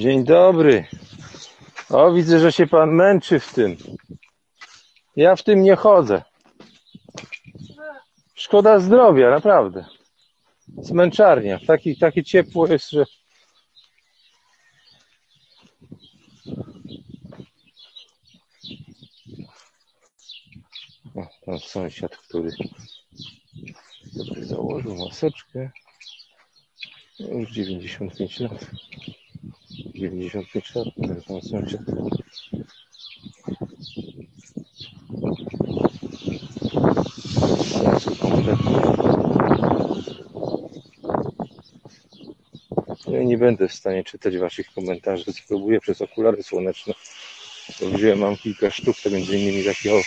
Dzień dobry. O, widzę, że się pan męczy w tym. Ja w tym nie chodzę. Szkoda zdrowia, naprawdę. Zmęczarnia. Taki, takie ciepło jest, że. O, pan sąsiad, który założył maseczkę. Już 95 lat. 95 lat, ale pan sąsiad. Sensu kompletnie. Ja nie będę w stanie czytać waszych komentarzy. Spróbuję przez okulary słoneczne. Wziąłem, mam kilka sztuk, to między innymi takie o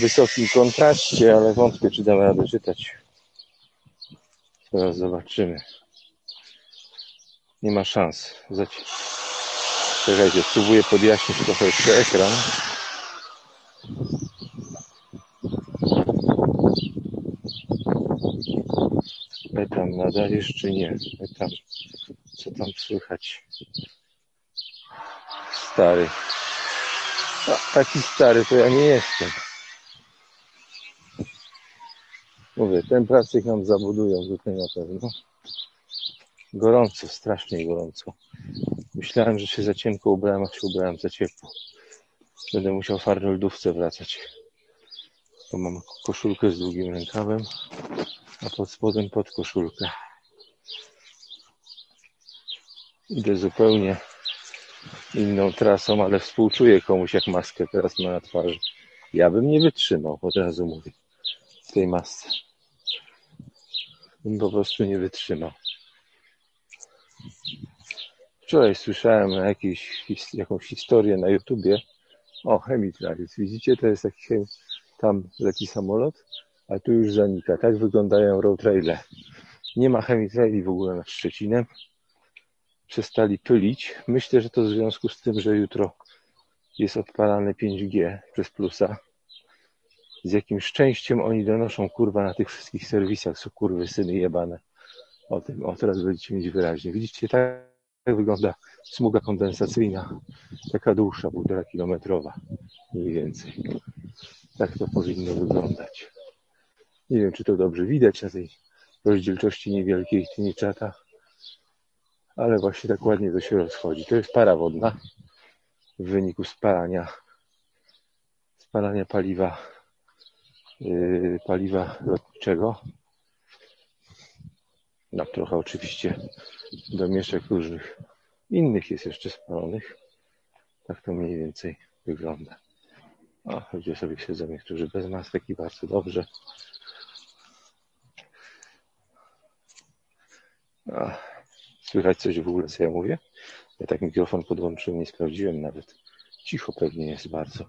wysokim kontraście, ale wątpię, czy dam radę czytać. Zaraz zobaczymy. Nie ma szans. Zaci- Czekajcie, spróbuję podjaśnić trochę jeszcze ekran. Etam nadajesz czy nie? Etam. Co tam słychać? Stary. A, taki stary to ja nie jestem. Mówię, ten placyk nam zabudują tutaj na pewno. Gorąco, strasznie gorąco. Myślałem, że się za cienko ubrałem, a się ubrałem za ciepło. Będę musiał w Arnoldówce wracać. Bo mam koszulkę z długim rękawem, a pod spodem pod koszulkę. Idę zupełnie inną trasą, ale współczuję komuś, jak maskę teraz ma na twarzy. Ja bym nie wytrzymał, od razu mówię, w tej masce. Bym po prostu nie wytrzymał. Wczoraj słyszałem his- jakąś historię na YouTubie o chemitralis. Widzicie, to jest chem... tam leci samolot, a tu już zanika. Tak wyglądają road raile. Nie ma chemitraili w ogóle nad Szczecinem. Przestali pylić. Myślę, że to w związku z tym, że jutro jest odpalane 5G przez plusa. Z jakim szczęściem oni donoszą kurwa na tych wszystkich serwisach, co kurwy syny jebane. O tym, o teraz będziecie mieć wyraźnie. Widzicie, tak wygląda smuga kondensacyjna. Taka dłuższa, półtora kilometrowa. Mniej więcej. Tak to powinno wyglądać. Nie wiem, czy to dobrze widać na tej rozdzielczości niewielkiej czata, ale właśnie tak ładnie to się rozchodzi. To jest para wodna w wyniku spalania, spalania paliwa, yy, paliwa lotniczego. No trochę oczywiście domieszek różnych innych jest jeszcze spalonych. Tak to mniej więcej wygląda. O, ludzie sobie siedzą niektórzy bez masek i bardzo dobrze. A, słychać coś w ogóle, co ja mówię? Ja tak mikrofon podłączyłem, nie sprawdziłem nawet. Cicho pewnie jest bardzo.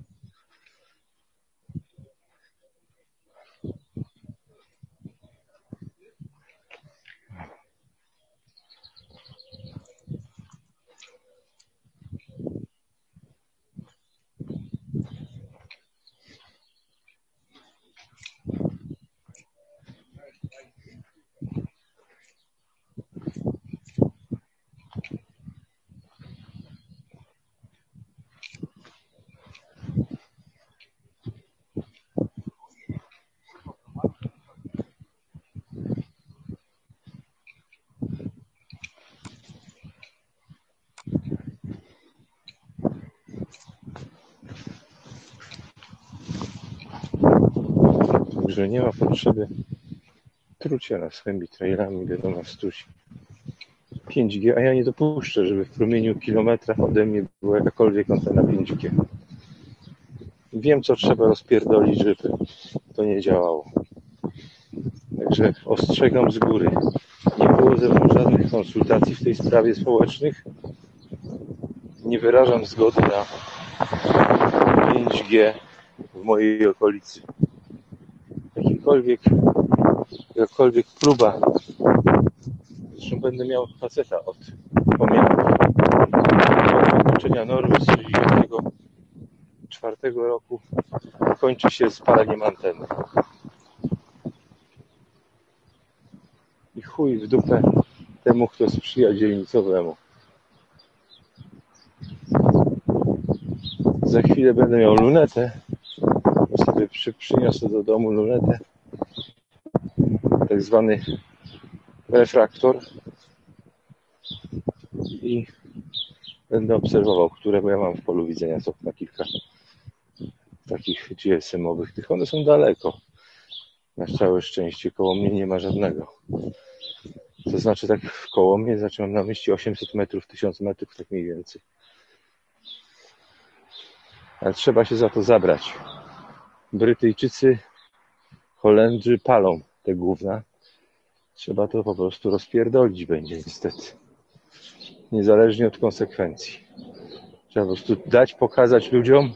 Także nie ma potrzeby trucia nas chemitrailami, wiadomo, strusi. 5G, a ja nie dopuszczę, żeby w promieniu kilometra ode mnie była jakakolwiek antena 5G. Wiem, co trzeba rozpierdolić, żeby to nie działało. Także ostrzegam z góry. Nie było ze mną żadnych konsultacji w tej sprawie społecznych. Nie wyrażam zgody na 5G w mojej okolicy jakakolwiek, jakakolwiek próba. Zresztą będę miał faceta od pomiarów. Uczenia Norwys czwartego roku kończy się spaleniem anteny. I chuj w dupę temu, kto sprzyja dzielnicowemu. Za chwilę będę miał lunetę. Sobie przy, przyniosę do domu lunetę tak zwany refraktor. I będę obserwował, które, ja mam w polu widzenia co na kilka takich GSM-owych. One są daleko. Na całe szczęście koło mnie nie ma żadnego. To znaczy tak koło mnie, znaczy mam na myśli 800 metrów, 1000 metrów, tak mniej więcej. Ale trzeba się za to zabrać. Brytyjczycy, Holendrzy palą te główna. Trzeba to po prostu rozpierdolić będzie niestety. Niezależnie od konsekwencji. Trzeba po prostu dać, pokazać ludziom.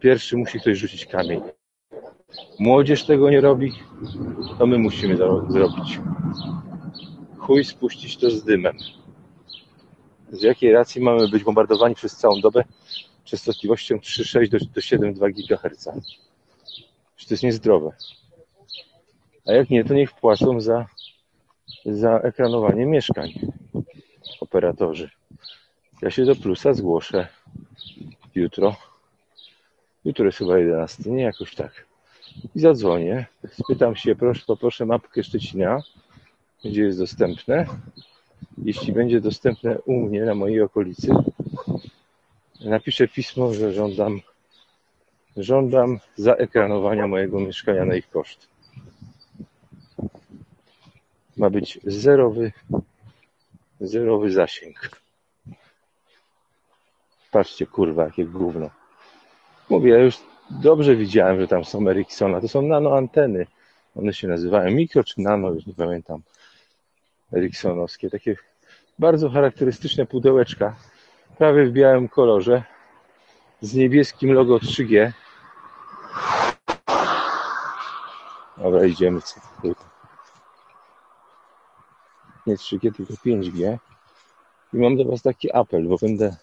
Pierwszy musi ktoś rzucić kamień. Młodzież tego nie robi, to my musimy zrobić. Chuj spuścić to z dymem. Z jakiej racji mamy być bombardowani przez całą dobę częstotliwością 3,6 do, do 7,2 GHz? Przecież to jest niezdrowe. A jak nie, to niech płacą za, za ekranowanie mieszkań operatorzy. Ja się do plusa zgłoszę jutro. Jutro jest chyba 11, nie jakoś tak. I zadzwonię, spytam się, proszę, poproszę mapkę Szczecina, gdzie jest dostępne. Jeśli będzie dostępne u mnie, na mojej okolicy, napiszę pismo, że żądam, żądam zaekranowania mojego mieszkania na ich koszt. Ma być zerowy, zerowy zasięg. Patrzcie, kurwa, jakie gówno. Mówię, ja już dobrze widziałem, że tam są Ericssona. To są nanoanteny. One się nazywają mikro czy nano, już nie pamiętam. Ericssonowskie. Takie bardzo charakterystyczne pudełeczka. Prawie w białym kolorze. Z niebieskim logo 3G. Dobra, idziemy. Nie 3G, tylko 5G. I mam do Was taki apel, bo będę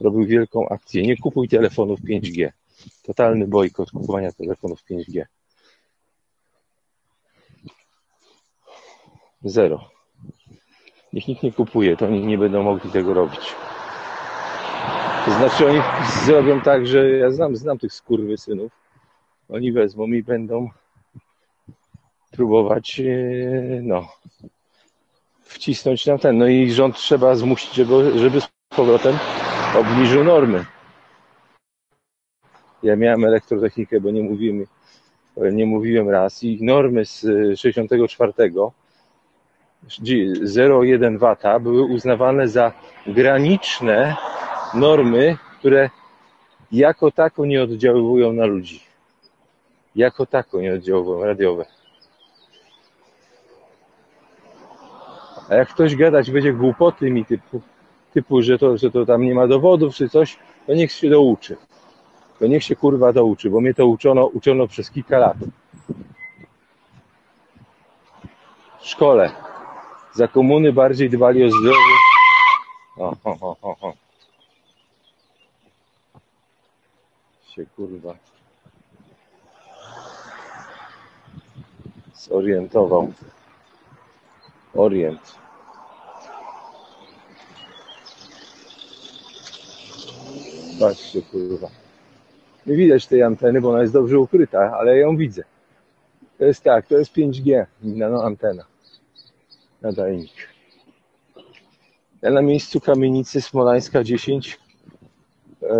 robił wielką akcję. Nie kupuj telefonów 5G. Totalny bojkot kupowania telefonów 5G. Zero. Niech nikt nie kupuje, to oni nie będą mogli tego robić. To znaczy oni zrobią tak, że ja znam, znam tych synów. Oni wezmą i będą próbować e, no, wcisnąć na ten. No i rząd trzeba zmusić, żeby, żeby z powrotem obniżył normy. Ja miałem elektrotechnikę, bo nie mówiłem, nie mówiłem raz i normy z 64 0,1 W były uznawane za graniczne normy, które jako tako nie oddziaływują na ludzi. Jako tako nie oddziaływują radiowe. A jak ktoś gadać będzie głupoty mi typu, typu że, to, że to tam nie ma dowodów czy coś, to niech się douczy. To niech się kurwa douczy, bo mnie to uczono, uczono przez kilka lat. W szkole. Za komuny bardziej dbali o zdrowie. O, o, o, o, o. Się kurwa zorientował. Orient. Patrzcie, kurwa. Nie widać tej anteny, bo ona jest dobrze ukryta, ale ją widzę. To jest tak, to jest 5G, nano antena. Nadajnik. Ja na miejscu kamienicy Smolańska 10 e,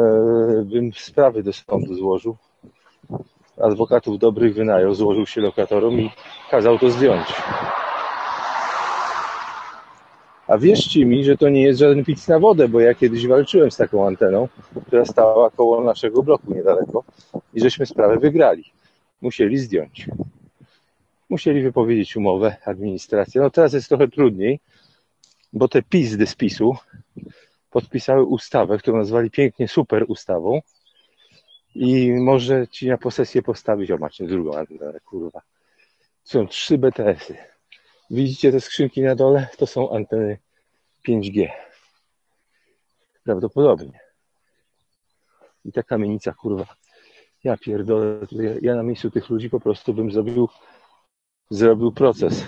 bym sprawy do sądu złożył. Adwokatów dobrych wynajął, złożył się lokatorom i kazał to zdjąć. A wierzcie mi, że to nie jest żaden pic na wodę, bo ja kiedyś walczyłem z taką anteną, która stała koło naszego bloku niedaleko i żeśmy sprawę wygrali. Musieli zdjąć. Musieli wypowiedzieć umowę administracja. No teraz jest trochę trudniej, bo te pizdy z PiSu podpisały ustawę, którą nazwali pięknie super ustawą i może ci na posesję postawić, o macie drugą antenę, kurwa. Są trzy BTS-y. Widzicie te skrzynki na dole? To są anteny 5G. Prawdopodobnie. I ta kamienica, kurwa. Ja pierdolę, ja na miejscu tych ludzi po prostu bym zrobił, zrobił proces.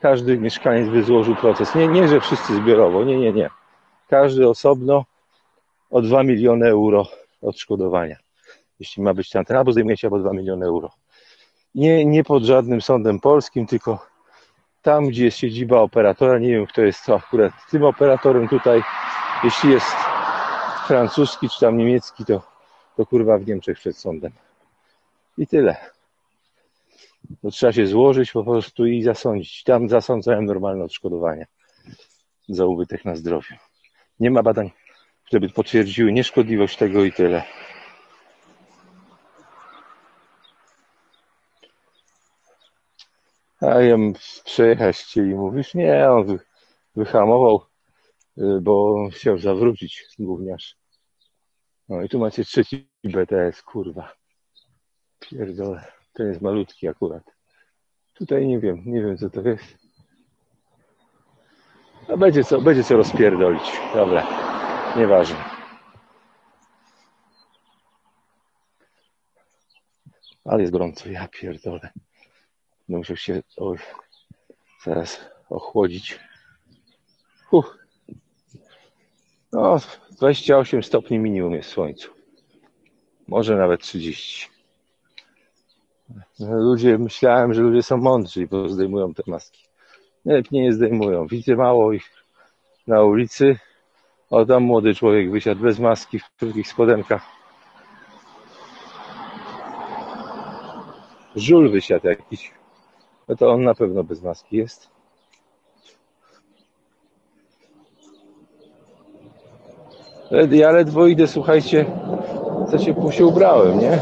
Każdy mieszkaniec by złożył proces. Nie, nie, że wszyscy zbiorowo, nie, nie, nie. Każdy osobno o 2 miliony euro odszkodowania. Jeśli ma być tam ten, albo zdejmujecie albo 2 miliony euro. Nie, nie pod żadnym sądem polskim, tylko tam, gdzie jest siedziba operatora. Nie wiem, kto jest akurat tym operatorem tutaj. Jeśli jest francuski czy tam niemiecki, to, to kurwa w Niemczech przed sądem. I tyle. To trzeba się złożyć po prostu i zasądzić. Tam zasądzałem normalne odszkodowania za ubytek na zdrowiu. Nie ma badań, które by potwierdziły nieszkodliwość tego i tyle. A ja przejechać chcieli, mówisz, nie, on wyhamował, y, bo chciał zawrócić gówniarz. No i tu macie trzeci BTS, kurwa. Pierdolę. Ten jest malutki akurat. Tutaj nie wiem, nie wiem co to jest. A będzie co, będzie co rozpierdolić. Dobra, nieważne. Ale jest gorąco, ja pierdolę. Musiał się oj, zaraz ochłodzić. Uff. No, 28 stopni minimum jest w słońcu. Może nawet 30. Ludzie, myślałem, że ludzie są mądrzy, bo zdejmują te maski. Nie, nie zdejmują. Widzę mało ich na ulicy. O, tam młody człowiek wysiadł bez maski w krótkich spodenkach. Żul wysiadł jakiś. No to on na pewno bez maski jest. Ja ledwo idę, słuchajcie, co się, się ubrałem, nie?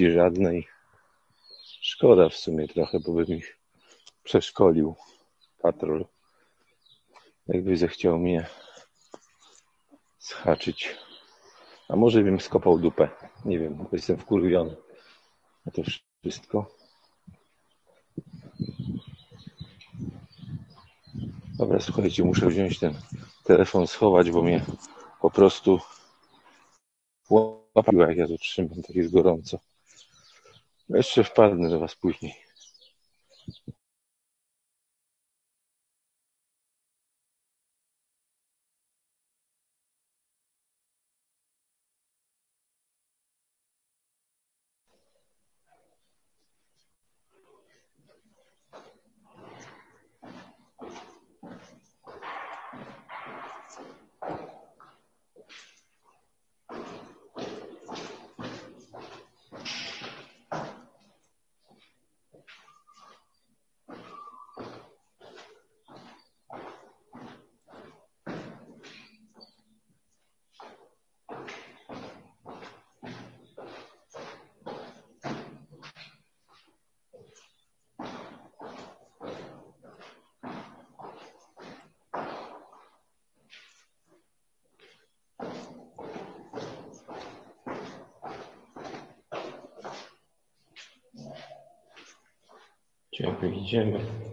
Policji żadnej. Szkoda w sumie trochę, bo bym ich przeszkolił patrol. Jakby zechciał mnie schaczyć. A może bym skopał dupę. Nie wiem, bo jestem wkurwiony na to wszystko. Dobra, słuchajcie, muszę wziąć ten telefon, schować, bo mnie po prostu łapiła, jak ja tu trzymam, tak jest gorąco. Jeszcze wpadnę do Was później. Tu es un peu.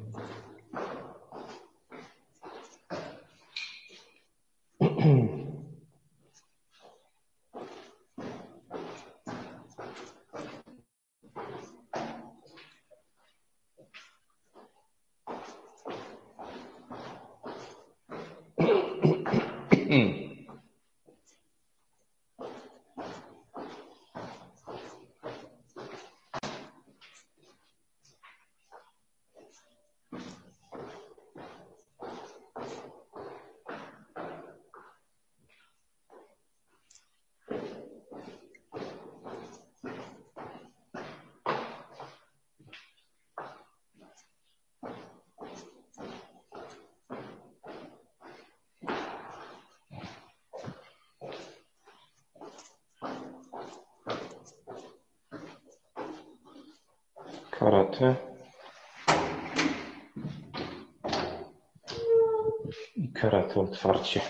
I karate otwarcie.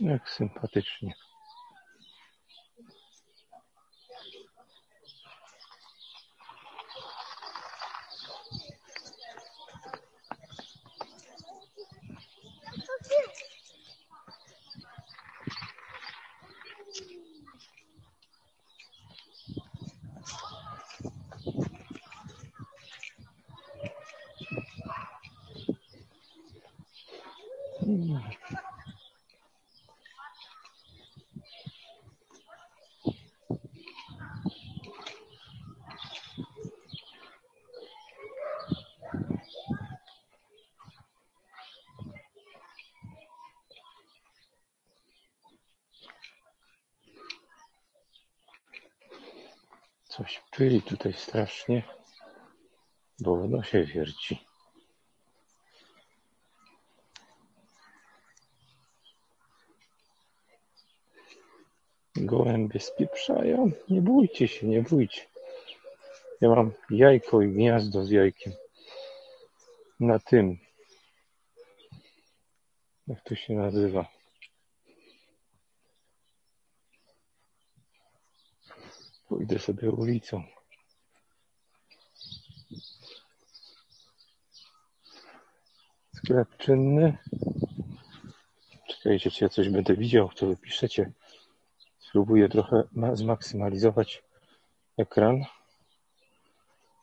Jak sympatycznie. Coś pyli tutaj strasznie, bo w nosie wierci. Gołębie spieprzają. Nie bójcie się, nie bójcie. Ja mam jajko i gniazdo z jajkiem. Na tym. Jak to się nazywa? Sobie ulicą. Sklep czynny. Czekajcie, czy ja coś będę widział, to wypiszecie. Spróbuję trochę zmaksymalizować ekran.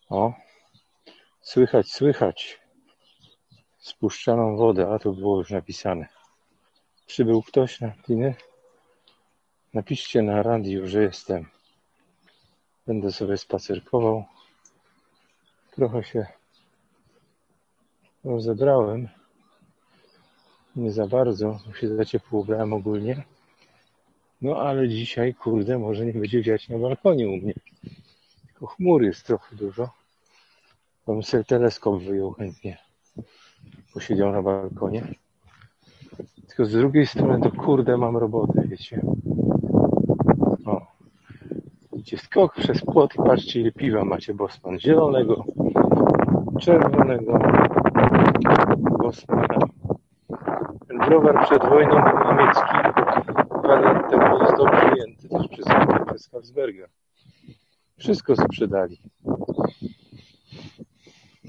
O, słychać, słychać spuszczaną wodę, a to było już napisane. Przybył ktoś na pliny? Napiszcie na radiu, że jestem. Będę sobie spacerkował. Trochę się rozebrałem. Nie za bardzo, bo się za ciepło ubrałem ogólnie. No ale dzisiaj, kurde, może nie będzie wiać na balkonie u mnie. Tylko chmur jest trochę dużo. Bym sobie teleskop wyjął chętnie. Posiedział na balkonie. Tylko z drugiej strony to kurde mam robotę, wiecie. Idzie skok przez płot i patrzcie ile piwa macie Bosman. Zielonego, czerwonego Bosmana. Ten browar przed wojną niemiecki dwa lata temu został przyjęty też przez, przez Habsberga. Wszystko sprzedali.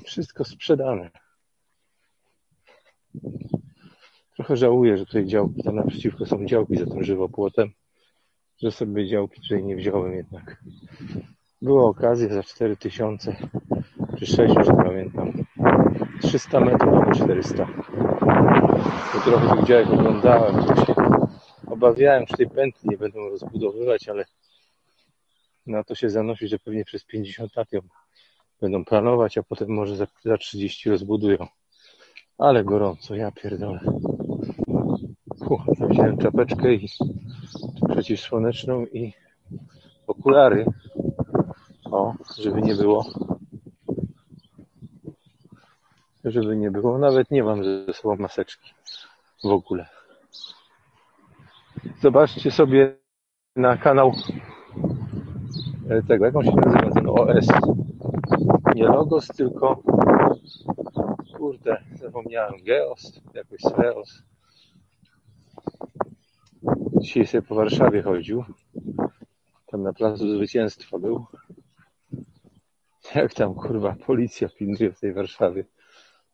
Wszystko sprzedane. Trochę żałuję, że tutaj działki, tam naprzeciwko są działki za tym żywopłotem, że sobie działki tutaj nie wziąłem jednak. Była okazja za 4000 czy 6, już nie pamiętam. 300 metrów albo 400. To trochę tych działek oglądałem, się obawiałem, tej pętli nie będą rozbudowywać, ale na to się zanosi, że pewnie przez 50 lat ją będą planować, a potem może za 30 rozbudują. Ale gorąco, ja pierdolę. Puh, wziąłem czapeczkę i przeciwsłoneczną i okulary. O, żeby nie było. Żeby nie było. Nawet nie mam ze sobą maseczki. W ogóle. Zobaczcie sobie na kanał e, tego, jak on się nazywa, ten OS. Nie Logos, tylko kurde, zapomniałem, Geos, jakoś Leos. Dzisiaj sobie po Warszawie chodził. Tam na placu Zwycięstwa był. Jak tam kurwa policja pilnuje w tej Warszawie.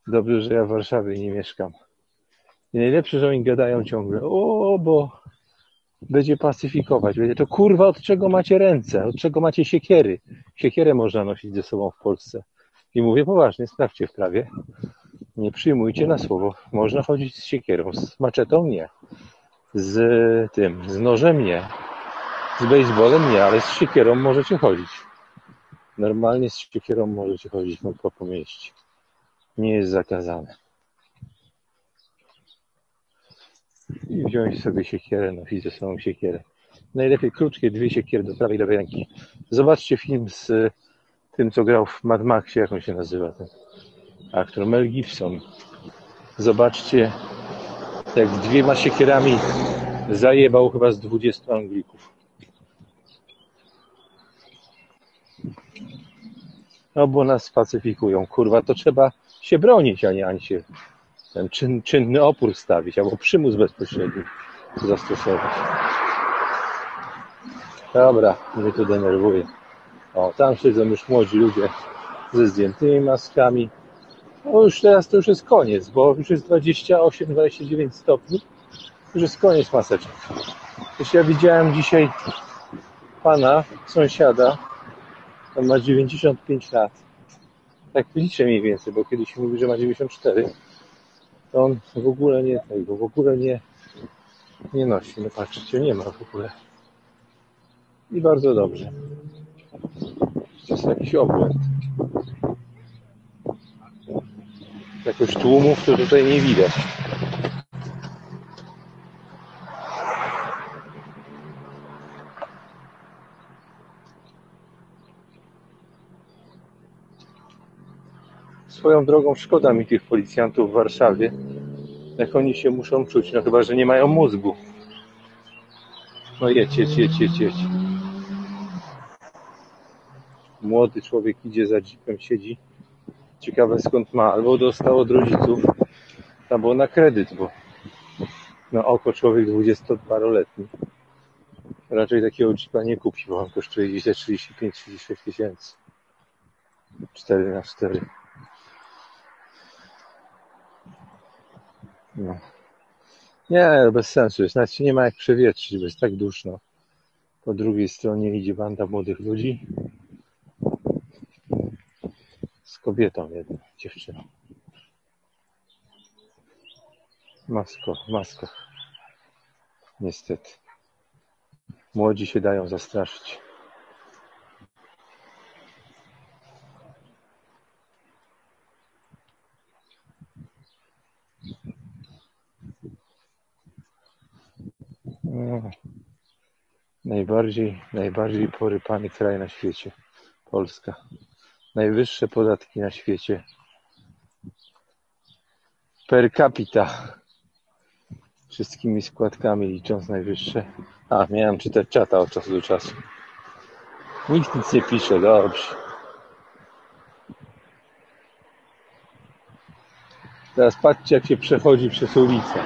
Dobrze, że ja w Warszawie nie mieszkam. I najlepsze, że oni gadają ciągle, o, bo będzie pacyfikować. Będzie to kurwa, od czego macie ręce? Od czego macie siekiery? Siekierę można nosić ze sobą w Polsce. I mówię poważnie, sprawdźcie w prawie. Nie przyjmujcie na słowo. Można chodzić z siekierą, z maczetą nie. Z tym, z nożem nie. Z baseballem nie, ale z siekierą możecie chodzić. Normalnie z siekierą możecie chodzić po, po mieście. Nie jest zakazane. I wziąć sobie siekierę, nosić ze sobą siekierę. Najlepiej krótkie dwie siekiery do prawej lewej ręki. Zobaczcie film z tym, co grał w Mad Maxie, jak on się nazywa ten aktor, Mel Gibson. Zobaczcie, jak z dwiema siekierami zajebał chyba z 20 Anglików. No bo nas spacyfikują. Kurwa, to trzeba się bronić, a nie, a nie się ten czyn, czynny opór stawić, albo przymus bezpośredni zastosować. Dobra, mnie to denerwuje. O, tam siedzą już młodzi ludzie ze zdjętymi maskami. No już teraz to już jest koniec, bo już jest 28-29 stopni. Już jest koniec maseczek. Już ja widziałem dzisiaj pana, sąsiada, on ma 95 lat. Tak liczę mniej więcej, bo kiedyś mówił, że ma 94. To on w ogóle nie tego, w ogóle nie, nie nosi. No patrzcie, nie ma w ogóle. I bardzo dobrze. To jest jakiś obłęd. Jakoś tłumów to tutaj nie widać. Swoją drogą szkoda mi tych policjantów w Warszawie. Jak oni się muszą czuć, no chyba, że nie mają mózgu. No jedź, jedź, jedź, jedź, jedź. Młody człowiek idzie za jeepem, siedzi. Ciekawe skąd ma. Albo dostał od rodziców, albo na kredyt, bo na oko człowiek 20-paroletni. Raczej takiego jeepa nie kupi, bo on kosztuje gdzieś 35-36 tysięcy. 4 na 4 No. Nie, bez sensu jest. Nawet się nie ma jak przewietrzyć, bo jest tak duszno. Po drugiej stronie idzie banda młodych ludzi z kobietą jedną, dziewczyną. Masko, maskach. Niestety. Młodzi się dają zastraszyć. No. Najbardziej, najbardziej porypany kraj na świecie. Polska. Najwyższe podatki na świecie. Per capita. Wszystkimi składkami licząc najwyższe. A, miałem czytać czata od czasu do czasu. Nikt nic nie pisze, dobrze. Teraz patrzcie, jak się przechodzi przez ulicę.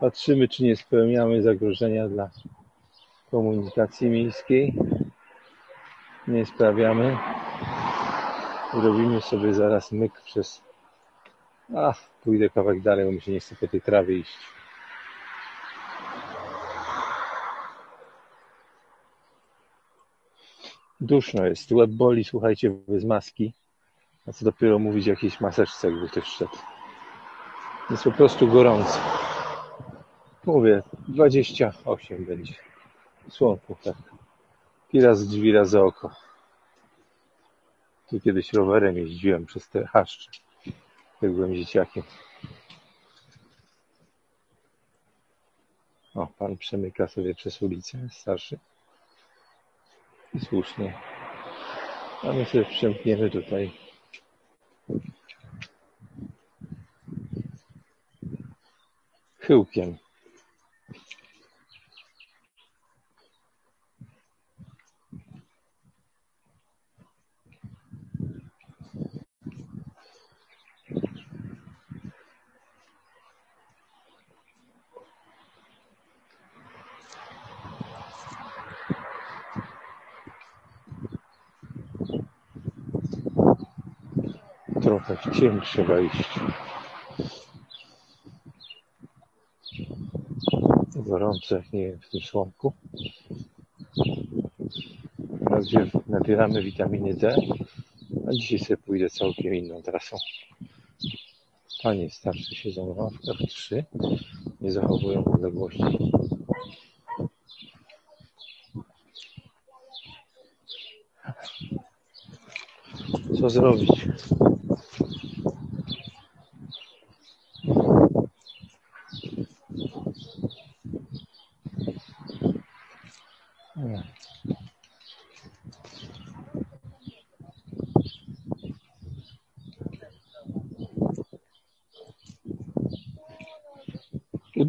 Patrzymy, czy nie spełniamy zagrożenia dla komunikacji miejskiej. Nie sprawiamy. Robimy sobie zaraz myk przez. A, pójdę kawałek dalej, bo mi się nie chce po tej trawie iść. Duszno jest. Łeb boli, słuchajcie, bez maski. A co dopiero mówić o jakiejś maseczce, jakby ktoś szedł. Jest po prostu gorąco. Mówię, 28 będzie. Słonku, tak. I raz drzwi, raz oko. Tu kiedyś rowerem jeździłem przez te chaszcze, jak byłem dzieciakiem. O, pan przemyka sobie przez ulicę, starszy. I słusznie. A my sobie przemkniemy tutaj. Chyłkiem. Trochę w iść. Gorąco, jak nie w tym słomku. Nabier- Nabieramy witaminy D, a dzisiaj sobie pójdę całkiem inną trasą. Panie starsze siedzą na ławkach, trzy, nie zachowują odległości. Co zrobić?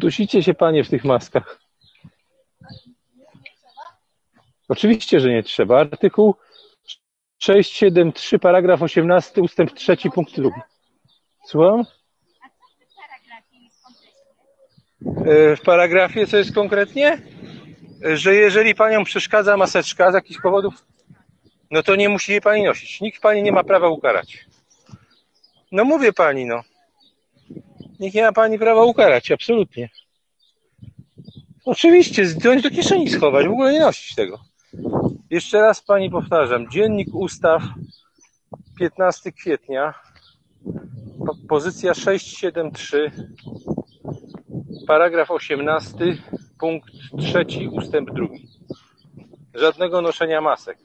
Udusicie się panie w tych maskach. Oczywiście, że nie trzeba. Artykuł 673, paragraf 18, ustęp 3, punkt 2. Słucham? E, w paragrafie co jest konkretnie? E, Że jeżeli panią przeszkadza maseczka z jakichś powodów, no to nie musi jej pani nosić. Nikt pani nie ma prawa ukarać. No mówię pani, no. Nikt nie ma pani prawa ukarać, absolutnie. Oczywiście, zdjąć do kieszeni schować, w ogóle nie nosić tego. Jeszcze raz pani powtarzam. Dziennik ustaw 15 kwietnia, po- pozycja 673, paragraf 18, punkt 3, ustęp 2. Żadnego noszenia masek.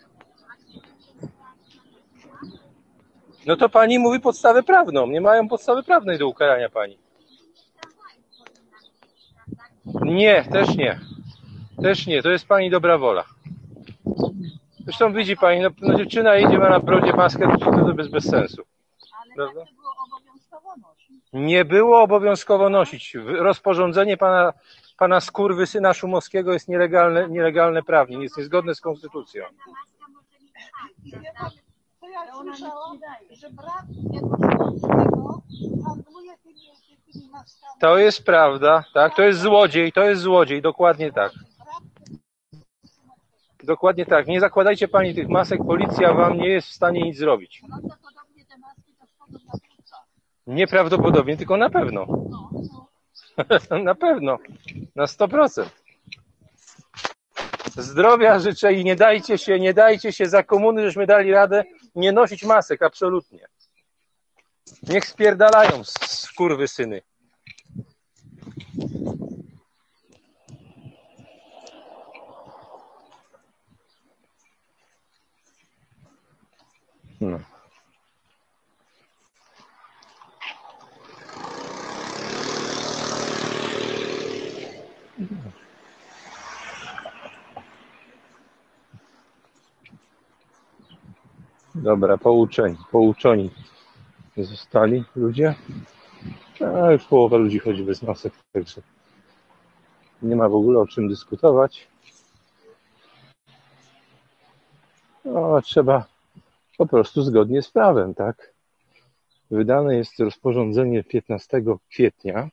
No to pani mówi podstawę prawną. Nie mają podstawy prawnej do ukarania pani. Nie, też nie. Też nie. To jest pani dobra wola. Zresztą widzi pani, no, no dziewczyna idzie, ma na brodzie maskę, to, to bez, bez sensu. Prawda? Nie było obowiązkowo nosić. Rozporządzenie pana, pana skurwysyna Szumowskiego jest nielegalne, nielegalne prawnie, jest niezgodne z konstytucją. Ja słyszałam, że brat handluje tymi, tymi maskami. To jest prawda, tak? To jest złodziej, to jest złodziej, dokładnie tak. Dokładnie tak. Nie zakładajcie pani tych masek, policja wam nie jest w stanie nic zrobić. prawdopodobnie te maski to. Nieprawdopodobnie, tylko na pewno. No, no. na pewno. Na 100%. Zdrowia życzę i nie dajcie się, nie dajcie się za komuny, żeśmy dali radę nie nosić masek, absolutnie. Niech spierdalają, kurwy syny. No. Dobra, pouczeni, pouczeni zostali ludzie. A już połowa ludzi chodzi bez masek, także nie ma w ogóle o czym dyskutować. No, trzeba po prostu zgodnie z prawem, tak? Wydane jest rozporządzenie 15 kwietnia,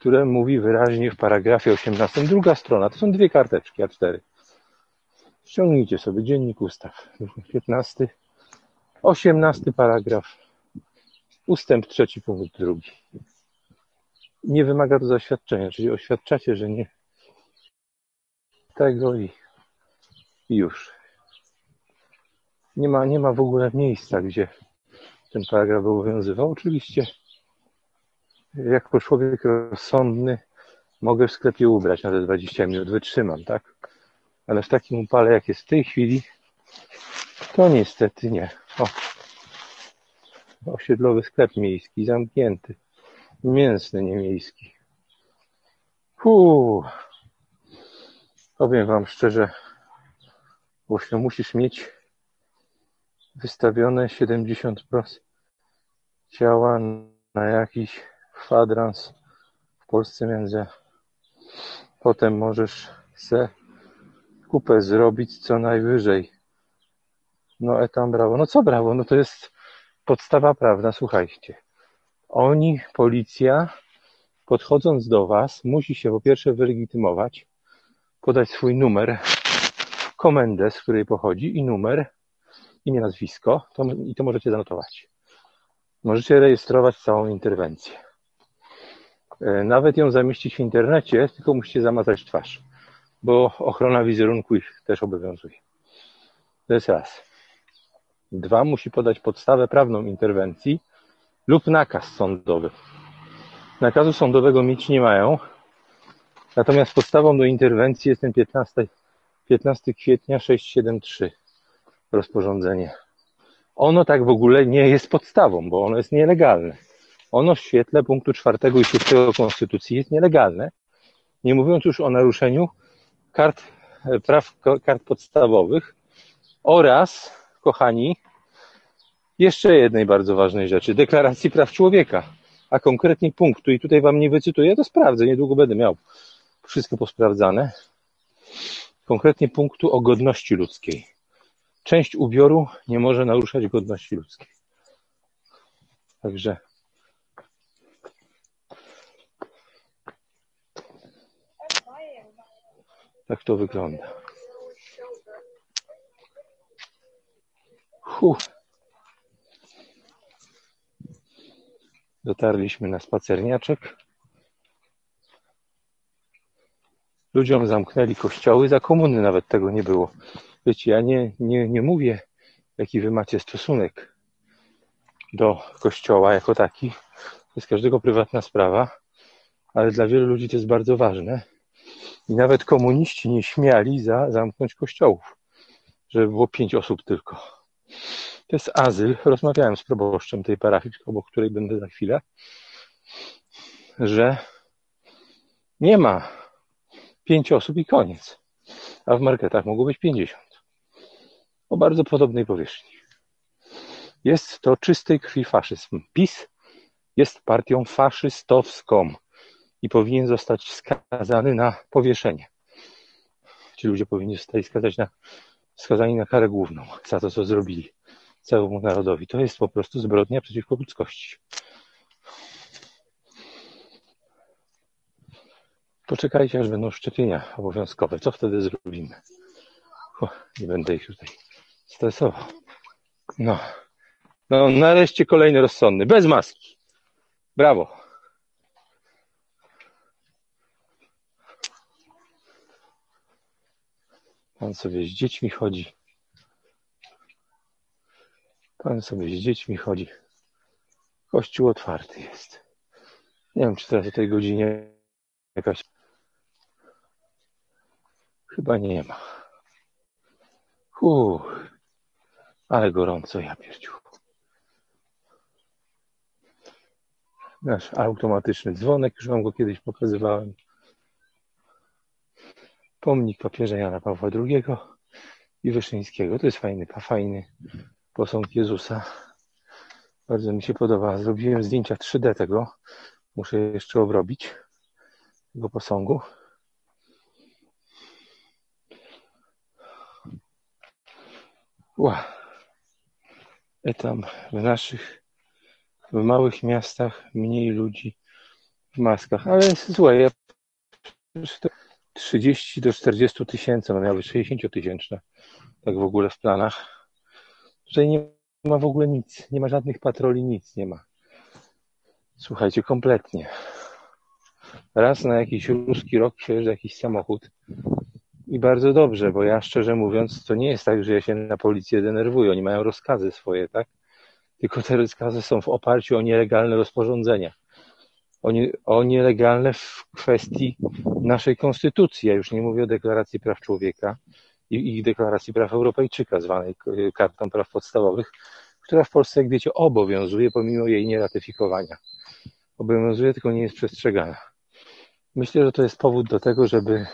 które mówi wyraźnie w paragrafie 18, druga strona, to są dwie karteczki, A4. Ściągnijcie sobie dziennik ustaw, 15 18 paragraf, ustęp trzeci, punkt drugi. Nie wymaga to zaświadczenia, czyli oświadczacie, że nie tego i, już. Nie ma, nie ma w ogóle miejsca, gdzie ten paragraf obowiązywał. Oczywiście, jako człowiek rozsądny mogę w sklepie ubrać na te 20 minut, wytrzymam, tak? Ale w takim upale, jak jest w tej chwili, to niestety nie. O. Osiedlowy sklep miejski zamknięty. Mięsny, nie miejski. Powiem wam szczerze, właśnie musisz mieć wystawione 70% ciała na jakiś kwadrans w Polsce między. Potem możesz se kupę zrobić co najwyżej. No etam brawo. No co brawo? No to jest podstawa prawna. Słuchajcie. Oni, policja, podchodząc do was, musi się po pierwsze wylegitymować, podać swój numer, komendę, z której pochodzi i numer, imię, nazwisko, to, i to możecie zanotować. Możecie rejestrować całą interwencję. E, Nawet ją zamieścić w internecie, tylko musicie zamazać twarz, bo ochrona wizerunku ich też obowiązuje. To jest raz. Dwa, musi podać podstawę prawną interwencji lub nakaz sądowy. Nakazu sądowego mieć nie mają, natomiast podstawą do interwencji jest ten 15, 15 kwietnia 673 rozporządzenie. Ono tak w ogóle nie jest podstawą, bo ono jest nielegalne. Ono w świetle punktu 4 i 6 Konstytucji jest nielegalne, nie mówiąc już o naruszeniu kart, praw kart podstawowych oraz, kochani, jeszcze jednej bardzo ważnej rzeczy, deklaracji praw człowieka, a konkretnie punktu, i tutaj wam nie wycytuję, to sprawdzę, niedługo będę miał wszystko posprawdzane. konkretnie punktu o godności ludzkiej. Część ubioru nie może naruszać godności ludzkiej. Także tak to wygląda. Dotarliśmy na spacerniaczek. Ludziom zamknęli kościoły, za komuny nawet tego nie było. Wiecie, ja nie, nie, nie mówię, jaki wy macie stosunek do kościoła jako taki. To jest każdego prywatna sprawa, ale dla wielu ludzi to jest bardzo ważne. I nawet komuniści nie śmiali za zamknąć kościołów, żeby było pięć osób tylko. To jest azyl. Rozmawiałem z proboszczem tej parafii, obok której będę za chwilę, że nie ma pięć osób i koniec. A w marketach mogło być pięćdziesiąt. O bardzo podobnej powierzchni. Jest to czystej krwi faszyzm. PiS jest partią faszystowską i powinien zostać skazany na powieszenie. Ci ludzie powinni zostać skazać na, skazani na karę główną za to, co zrobili całemu narodowi. To jest po prostu zbrodnia przeciwko ludzkości. Poczekajcie, aż będą szczepienia obowiązkowe. Co wtedy zrobimy? nie będę ich tutaj stresował. No. No, nareszcie kolejny rozsądny. Bez maski. Brawo. Pan sobie z dziećmi chodzi. Pan sobie z dziećmi chodzi. Kościół otwarty jest. Nie wiem, czy teraz o tej godzinie jakaś. Chyba nie ma. Uff, ale gorąco, ja pierdziu. Nasz automatyczny dzwonek, już wam go kiedyś pokazywałem. Pomnik papieża Jana Pawła II i Wyszyńskiego. To jest fajny, fajny posąg Jezusa. Bardzo mi się podoba. Zrobiłem zdjęcia 3D tego. Muszę jeszcze obrobić tego posągu. Ła. I tam w naszych, w małych miastach mniej ludzi w maskach. Ale jest złe. Ja 30 do 40 tysięcy, no miały być 60 tysięczne. Tak w ogóle w planach. Tutaj nie ma w ogóle nic, nie ma żadnych patroli, nic nie ma. Słuchajcie, kompletnie. Raz na jakiś ruski rok przejeżdża jakiś samochód i bardzo dobrze, bo ja szczerze mówiąc, to nie jest tak, że ja się na policję denerwuję. Oni mają rozkazy swoje, tak? Tylko te rozkazy są w oparciu o nielegalne rozporządzenia. O, nie, o nielegalne w kwestii naszej konstytucji. Ja już nie mówię o deklaracji praw człowieka, i ich deklaracji praw Europejczyka, zwanej Kartą Praw Podstawowych, która w Polsce, jak wiecie, obowiązuje pomimo jej nieratyfikowania. Obowiązuje, tylko nie jest przestrzegana. Myślę, że to jest powód do tego, żeby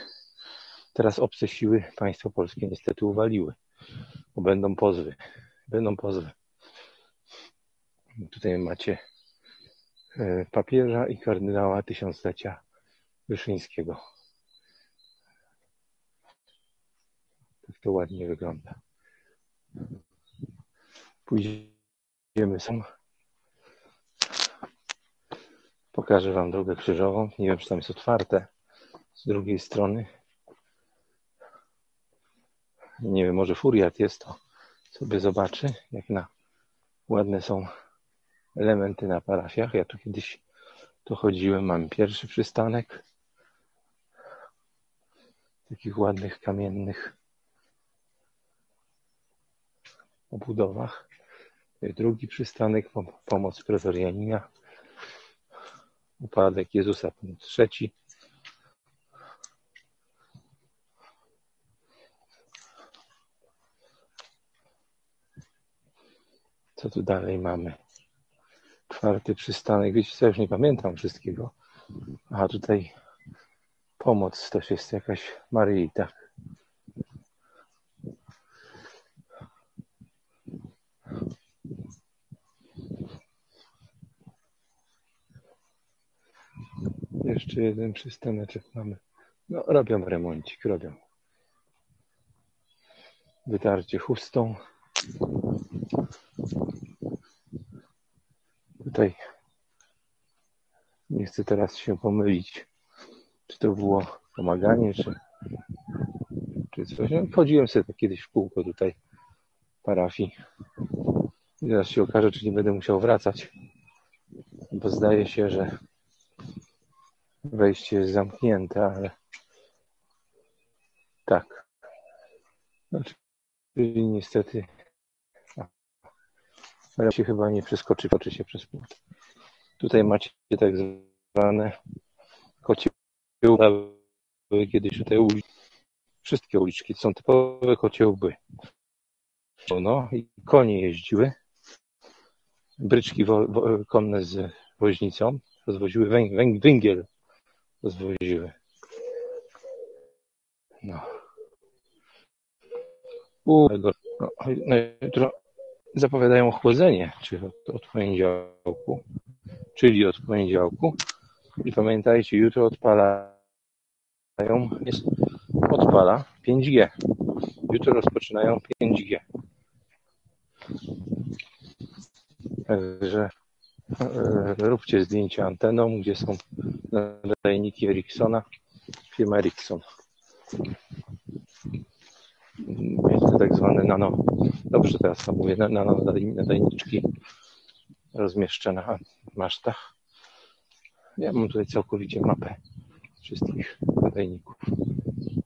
teraz obce siły państwo polskie niestety uwaliły, bo będą pozwy. Będą pozwy. Tutaj macie papieża i kardynała tysiąclecia Wyszyńskiego. Tak to ładnie wygląda. Pójdziemy sam. Pokażę Wam drogę krzyżową. Nie wiem, czy tam jest otwarte z drugiej strony. Nie wiem, może furiat jest to. Sobie zobaczy, jak na ładne są elementy na parafiach. Ja tu kiedyś to chodziłem. Mam pierwszy przystanek takich ładnych kamiennych obudowach. Drugi przystanek, pomoc prezorianina. Upadek Jezusa, punkt trzeci. Co tu dalej mamy? Czwarty przystanek. Wiecie co, już nie pamiętam wszystkiego. A tutaj pomoc też jest jakaś Maryi, tak. Jeszcze jeden przystaneczek mamy. No, robią remoncik, robią. wytarcie chustą. Tutaj nie chcę teraz się pomylić, czy to było pomaganie, czy, czy coś. No, wchodziłem sobie tak kiedyś w kółko tutaj parafii. I teraz się okaże, czy nie będę musiał wracać, bo zdaje się, że wejście jest zamknięte, ale tak. Znaczy, niestety ale się chyba nie przeskoczy, toczy się przez płot. Tutaj macie tak zwane kocie były kiedyś tutaj uliczki. Wszystkie uliczki są typowe kociołby. No i konie jeździły. Bryczki wo, wo, konne z woźnicą rozwoziły węg, węgiel. Rozwoziły. No. U, no, no, jutro zapowiadają chłodzenie, czy od, od poniedziałku, czyli od poniedziałku. I pamiętajcie, jutro odpalają, jest, odpala 5G. Jutro rozpoczynają 5G. Także e, róbcie zdjęcia anteną, gdzie są nadajniki Ericssona, firma Ericsson. To tak zwane nano, dobrze teraz to mówię, nano nadajniczki rozmieszczę na masztach. Ja mam tutaj całkowicie mapę wszystkich nadajników.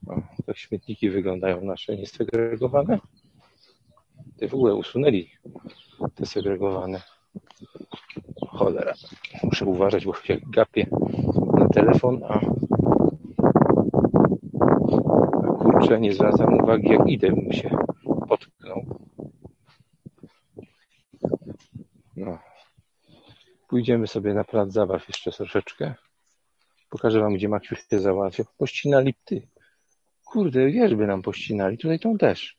O, tak śmietniki wyglądają nasze niesegregowane. Ty w ogóle usunęli te segregowane. Cholera. Muszę uważać, bo się gapię na telefon, a kurczę, nie zwracam uwagi, jak idę, bym się potknął. No. Pójdziemy sobie na plac zabaw jeszcze troszeczkę. Pokażę wam, gdzie Maksiu się załatwia. Pościnali pty. Kurde, wierzby nam pościnali. Tutaj tą też.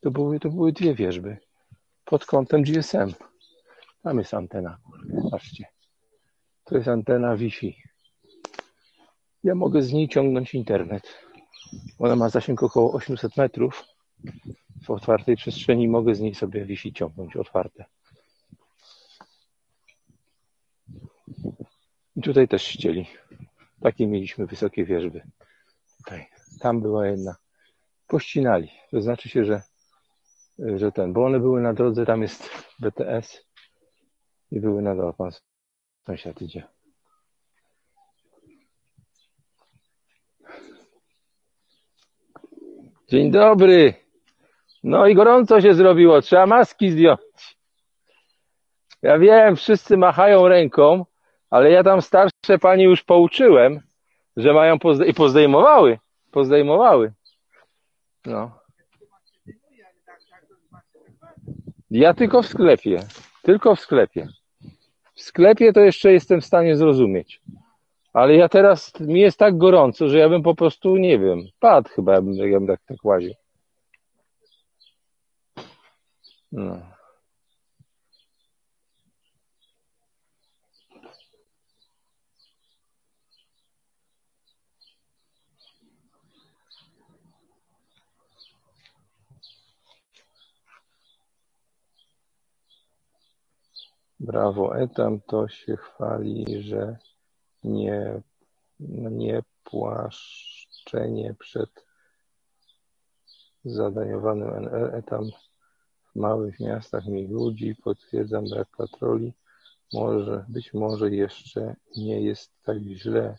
To były, to były dwie wierzby. Pod kątem GSM. Tam jest antena. Patrzcie. To jest antena Wi-Fi. Ja mogę z niej ciągnąć internet. Ona ma zasięg około 800 metrów. W otwartej przestrzeni mogę z niej sobie Wi-Fi ciągnąć otwarte. I tutaj też ścieli. Takie mieliśmy wysokie wieżby. Tutaj. Tam była jedna. Pościnali. To znaczy się, że, że ten, bo one były na drodze, tam jest BTS i były na dole. Pan sąsiad idzie. Dzień dobry. No i gorąco się zrobiło. Trzeba maski zdjąć. Ja wiem, wszyscy machają ręką, ale ja tam starsze pani już pouczyłem, że mają pozde- i pozdejmowały. Pozdejmowały. No. Ja tylko w sklepie. Tylko w sklepie. W sklepie to jeszcze jestem w stanie zrozumieć. Ale ja teraz, mi jest tak gorąco, że ja bym po prostu, nie wiem, padł chyba, jakbym, jakbym tak, tak łaził. No. Brawo, Etam to się chwali, że nie, nie płaszczenie przed zadaniowanym NL. Etam w małych miastach mniej ludzi, potwierdzam brak patroli. Może, być może jeszcze nie jest tak źle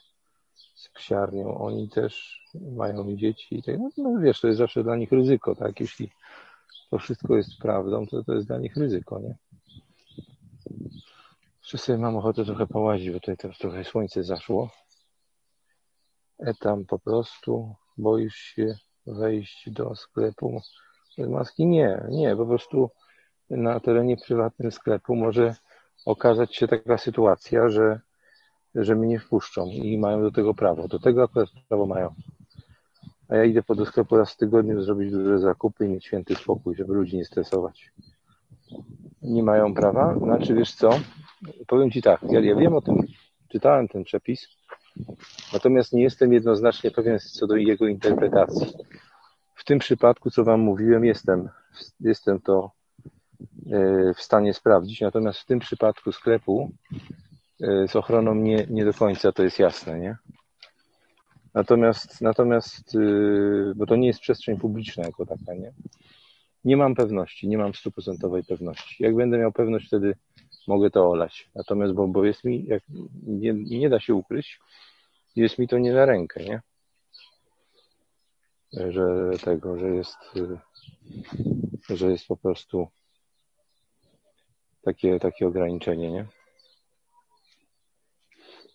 z psiarnią. Oni też mają dzieci. No, no wiesz, to jest zawsze dla nich ryzyko, tak? Jeśli to wszystko jest prawdą, to to jest dla nich ryzyko, nie? Sobie mam ochotę trochę połazić, bo tutaj teraz trochę słońce zaszło. Etam po prostu boisz się wejść do sklepu bez maski? Nie, nie, po prostu na terenie prywatnym sklepu może okazać się taka sytuacja, że, że mnie wpuszczą i mają do tego prawo. Do tego akurat prawo mają. A ja idę po do sklepu raz w tygodniu zrobić duże zakupy i mieć święty spokój, żeby ludzi nie stresować. Nie mają prawa? Znaczy, wiesz co? Powiem Ci tak, ja, ja wiem o tym, czytałem ten przepis, natomiast nie jestem jednoznacznie pewien co do jego interpretacji. W tym przypadku, co Wam mówiłem, jestem, jestem to e, w stanie sprawdzić. Natomiast w tym przypadku sklepu e, z ochroną nie, nie do końca to jest jasne, nie? Natomiast, natomiast, e, bo to nie jest przestrzeń publiczna jako taka, nie? Nie mam pewności, nie mam stuprocentowej pewności. Jak będę miał pewność, wtedy mogę to olać. Natomiast, bo, bo jest mi, jak nie, nie da się ukryć, jest mi to nie na rękę, nie? Że tego, że jest, że jest po prostu takie, takie ograniczenie, nie?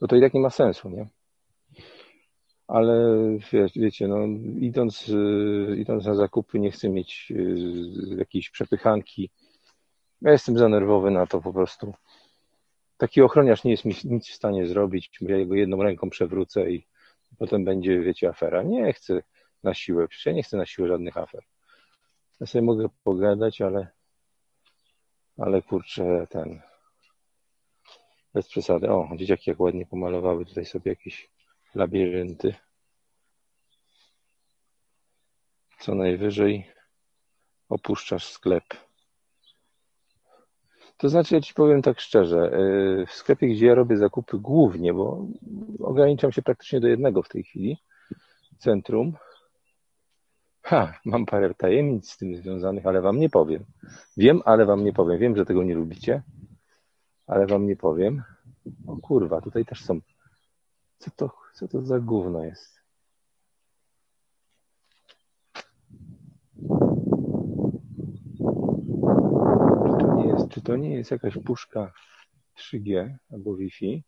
Bo to i tak nie ma sensu, nie? Ale wie, wiecie, no, idąc, idąc na zakupy, nie chcę mieć y, jakiejś przepychanki. Ja jestem za nerwowy na to po prostu. Taki ochroniarz nie jest mi nic w stanie zrobić. Ja go jedną ręką przewrócę i potem będzie, wiecie, afera. Nie chcę na siłę. Przecież ja nie chcę na siłę żadnych afer. Ja sobie mogę pogadać, ale, ale kurczę, ten, bez przesady. O, dzieciaki jak ładnie pomalowały tutaj sobie jakieś labirynty. Co najwyżej opuszczasz sklep. To znaczy, ja Ci powiem tak szczerze, y, w sklepie, gdzie ja robię zakupy głównie, bo ograniczam się praktycznie do jednego w tej chwili, centrum, ha, mam parę tajemnic z tym związanych, ale Wam nie powiem. Wiem, ale Wam nie powiem. Wiem, że tego nie lubicie, ale Wam nie powiem. O kurwa, tutaj też są. Co to, co to za gówno jest? Czy to nie jest jakaś puszka 3G albo Wi-Fi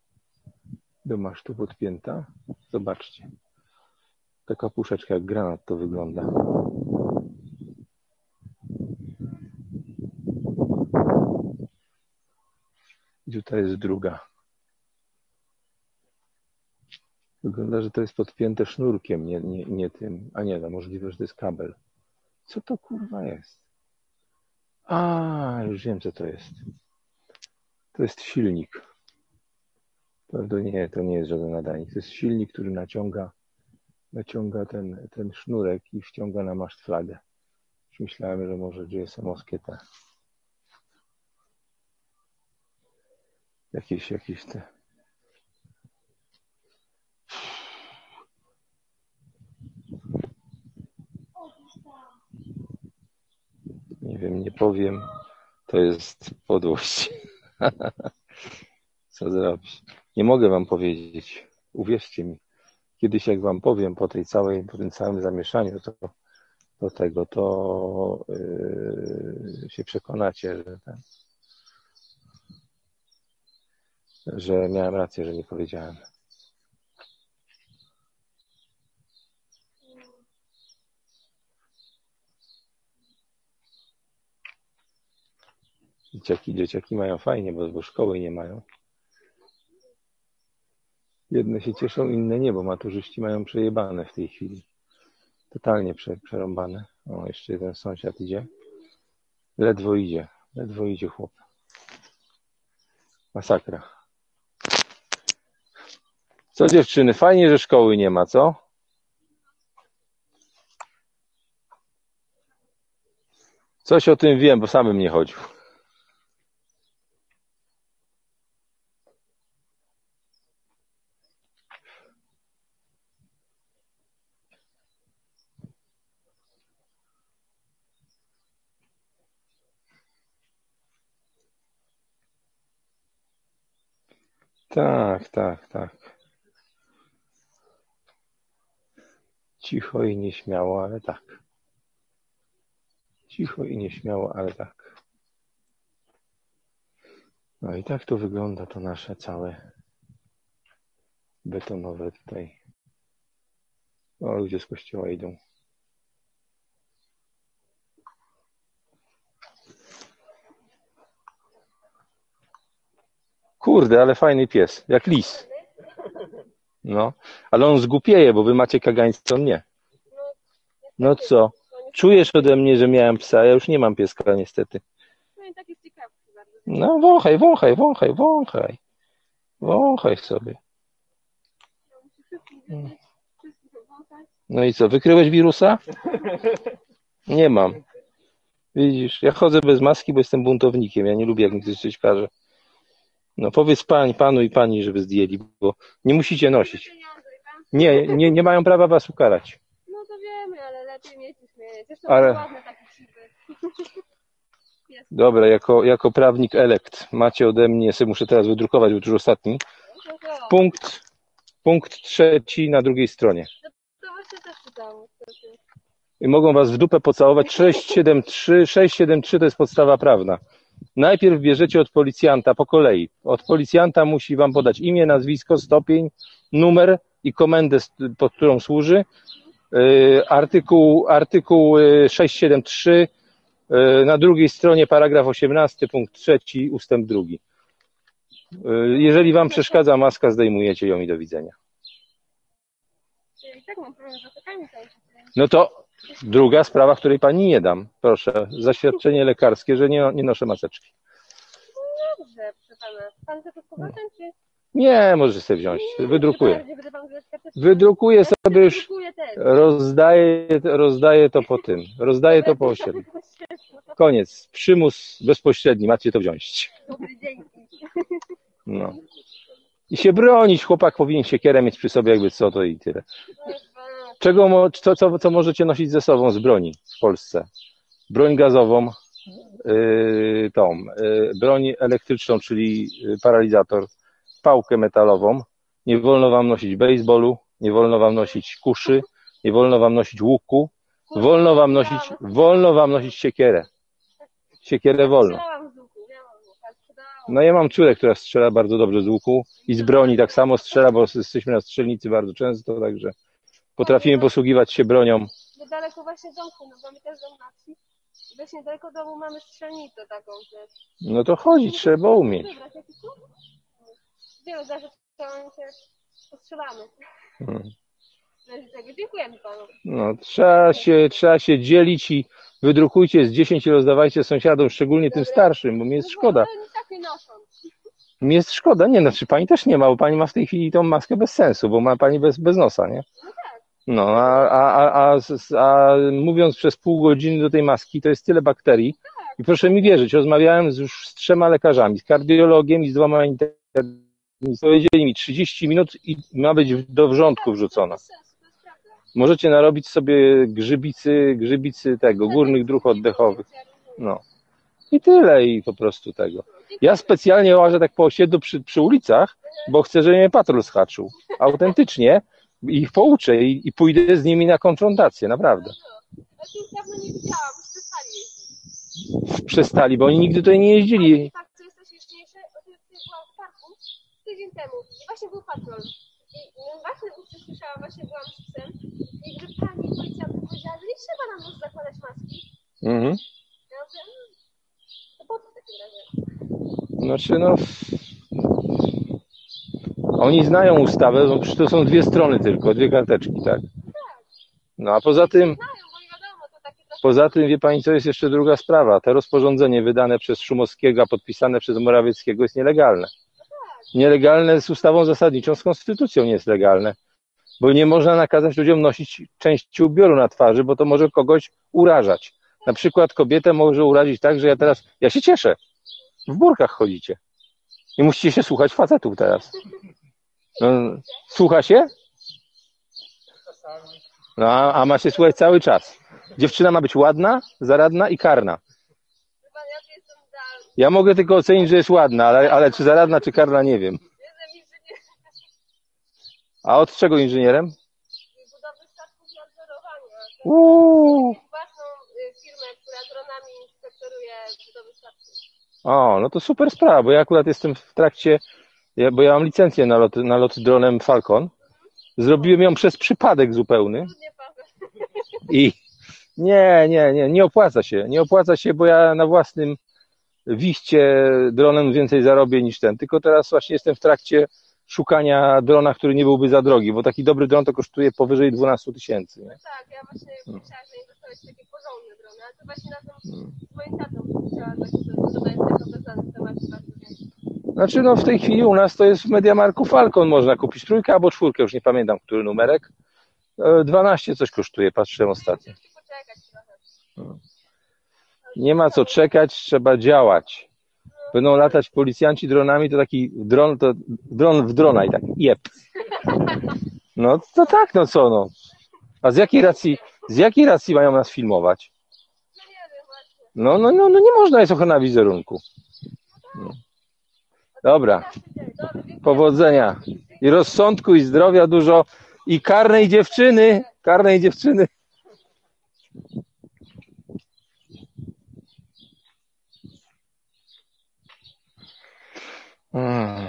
do masztu podpięta? Zobaczcie. Taka puszeczka jak granat to wygląda. I tutaj jest druga. Wygląda, że to jest podpięte sznurkiem, nie, nie, nie tym. A nie, no możliwe, że to jest kabel. Co to kurwa jest? A, już wiem, co to jest. To jest silnik. Prawda nie, to nie jest żaden nadajnik. To jest silnik, który naciąga, naciąga ten, ten sznurek i wciąga na maszt flagę. Już myślałem, że może GSM-owskie te jakieś, jakieś te nie wiem, nie powiem, to jest podłość. Co zrobić? Nie mogę wam powiedzieć. Uwierzcie mi. Kiedyś jak wam powiem po tej całej, po tym całym zamieszaniu, to do tego, to yy, się przekonacie, że, ten, że miałem rację, że nie powiedziałem. Dzieciaki, dzieciaki mają fajnie, bo, bo szkoły nie mają. Jedne się cieszą, inne nie, bo maturzyści mają przejebane w tej chwili. Totalnie prze, przerąbane. O, jeszcze jeden sąsiad idzie. Ledwo idzie. Ledwo idzie chłop. Masakra. Co dziewczyny, fajnie, że szkoły nie ma, co? Coś o tym wiem, bo samym nie chodził. Tak, tak, tak. Cicho i nieśmiało, ale tak. Cicho i nieśmiało, ale tak. No i tak to wygląda to nasze całe betonowe tutaj. O, ludzie z kościoła idą. Kurde, ale fajny pies, jak lis. No, ale on zgupieje, bo wy macie kagańca, on nie. No co? Czujesz ode mnie, że miałem psa, ja już nie mam pieska niestety. No wąchaj, wąchaj, wąchaj, wąchaj. Wąchaj sobie. No i co, wykryłeś wirusa? Nie mam. Widzisz, ja chodzę bez maski, bo jestem buntownikiem. Ja nie lubię, jak mi ktoś coś każe. No powiedz pań, panu i pani, żeby zdjęli, bo nie musicie nosić. Nie, nie, nie mają prawa was ukarać. No to wiemy, ale lepiej mieć niż mieć. Zresztą Ale-. Dobra, jako, jako prawnik elekt macie ode mnie, sobie muszę teraz wydrukować, bo to już ostatni. No Punkt, punkt trzeci na drugiej stronie. niestety. I mogą was w dupę pocałować. 673, 673 to jest podstawa prawna. Najpierw bierzecie od policjanta po kolei. Od policjanta musi wam podać imię, nazwisko, stopień, numer i komendę, pod którą służy. Yy, Artykuł, artykuł yy, 673, yy, na drugiej stronie paragraf 18, punkt trzeci, ustęp drugi. Yy, Jeżeli wam przeszkadza maska, zdejmujecie ją i do widzenia. Tak. No to druga sprawa, której pani nie dam. Proszę, zaświadczenie lekarskie, że nie, nie noszę maseczki. Dobrze, proszę pana. Pan chce to z powrotem, czy... Nie, możesz sobie wziąć. Wydrukuję. Będę pan karteczkę? Wydrukuję Ja sobie już, Wydrukuję rozdaję, rozdaję to po tym. Rozdaję to po osiedlu. Koniec. Przymus bezpośredni. Macie to wziąć. Dobry. No. I się bronić. Chłopak powinien siekierę mieć przy sobie, jakby co to i tyle. Czego, co, co, co możecie nosić ze sobą z broni w Polsce? Broń gazową, yy, tą, yy, broń elektryczną, czyli yy, paralizator, pałkę metalową. Nie wolno wam nosić baseballu, nie wolno wam nosić kuszy, nie wolno wam nosić łuku, wolno wam nosić, wolno wam nosić siekierę. Siekierę wolno. No ja mam córę, która strzela bardzo dobrze z łuku i z broni tak samo strzela, bo jesteśmy na strzelnicy bardzo często, także potrafimy posługiwać się bronią. Niedaleko właśnie domku, no mamy też dom na wsi. Właśnie niedaleko domu mamy strzelnicę taką, że... No to chodzić trzeba umieć. Zdarzy, się postrzelamy. Hmm. Dziękujemy panu. No, trzeba się, trzeba się dzielić i wydrukujcie z 10 i rozdawajcie sąsiadom, szczególnie tym starszym, bo mi jest szkoda. Ale oni tak nie noszą. Mi jest szkoda, nie, znaczy pani też nie ma, bo pani ma w tej chwili tą maskę bez sensu, bo ma pani bez, bez nosa, nie? No, a, a, a, a, a mówiąc przez pół godziny do tej maski, to jest tyle bakterii. I proszę mi wierzyć, rozmawiałem z, już z trzema lekarzami, z kardiologiem i z dwoma internistami. Powiedzieli mi 30 minut i ma być do wrzątku wrzucona. Możecie narobić sobie grzybicy, grzybicy tego, górnych dróg oddechowych. No. I tyle i po prostu tego. Ja specjalnie łażę tak po osiedlu przy, przy ulicach, bo chcę, żeby mnie patrol schaczył. Autentycznie ich pouczę i, i pójdę z nimi na konfrontację, naprawdę. Ja tu już dawno nie widziałam, przestali jeździć. Przestali, bo oni nigdy tutaj nie jeździli. Tak, co jest najśmieszniejsze, o tym ty byłam w parku tydzień temu i właśnie był patrol. I i właśnie usłyszałam, właśnie byłam z psem i że pani policjant powiedziała, że nie trzeba nam już zakładać maski. Mhm. Ja mówię, mm, to po co w takim razie? Znaczy, no. Oni znają ustawę, bo przecież to są dwie strony tylko, dwie karteczki, tak? No a poza tym, poza tym, wie pani, co jest jeszcze druga sprawa. To rozporządzenie wydane przez Szumowskiego, a podpisane przez Morawieckiego jest nielegalne. Nielegalne z ustawą zasadniczą, z konstytucją nie jest legalne. Bo nie można nakazać ludziom nosić części ubioru na twarzy, bo to może kogoś urażać. Na przykład kobietę może urazić tak, że ja teraz, ja się cieszę. W burkach chodzicie. I musicie się słuchać facetów teraz. No, słucha się? No, a, a ma się słuchać cały czas. Dziewczyna ma być ładna, zaradna i karna. Chyba ja mogę tylko ocenić, że jest ładna, ale, ale czy zaradna, czy karna, nie wiem. A od czego inżynierem? budowy statków i. Uuu. Własną y, firmę, która dronami inspektoruje budowy statków. O, no to super sprawa, bo ja akurat jestem w trakcie, bo ja mam licencję na lot, na lot dronem Falcon. Zrobiłem ją przez przypadek zupełny Paweł. i nie, nie, nie, nie opłaca się. Nie opłaca się, bo ja na własnym wiście dronem więcej zarobię niż ten. Tylko teraz właśnie jestem w trakcie szukania drona, który nie byłby za drogi, bo taki dobry dron to kosztuje powyżej 12 tysięcy. nie? Tak, ja właśnie chciałam zainwestować w takie porządne drony, ale to właśnie razem z moim tatą. Znaczy, no w tej chwili u nas to jest w Mediamarku Falcon można kupić trójkę albo czwórkę, już nie pamiętam, który numerek. E, 12 coś kosztuje, patrzyłem ostatnio. Nie ma co czekać, trzeba działać. Będą latać policjanci dronami, to taki dron, to dron w drona i tak, jeb. No to tak, no co no. A z jakiej racji, z jakiej racji mają nas filmować? No nie wiem właśnie. No, no, no, no nie można, jest ochrona wizerunku. No. Dobra, powodzenia. I rozsądku, i zdrowia dużo, i karnej dziewczyny, karnej dziewczyny. Mm.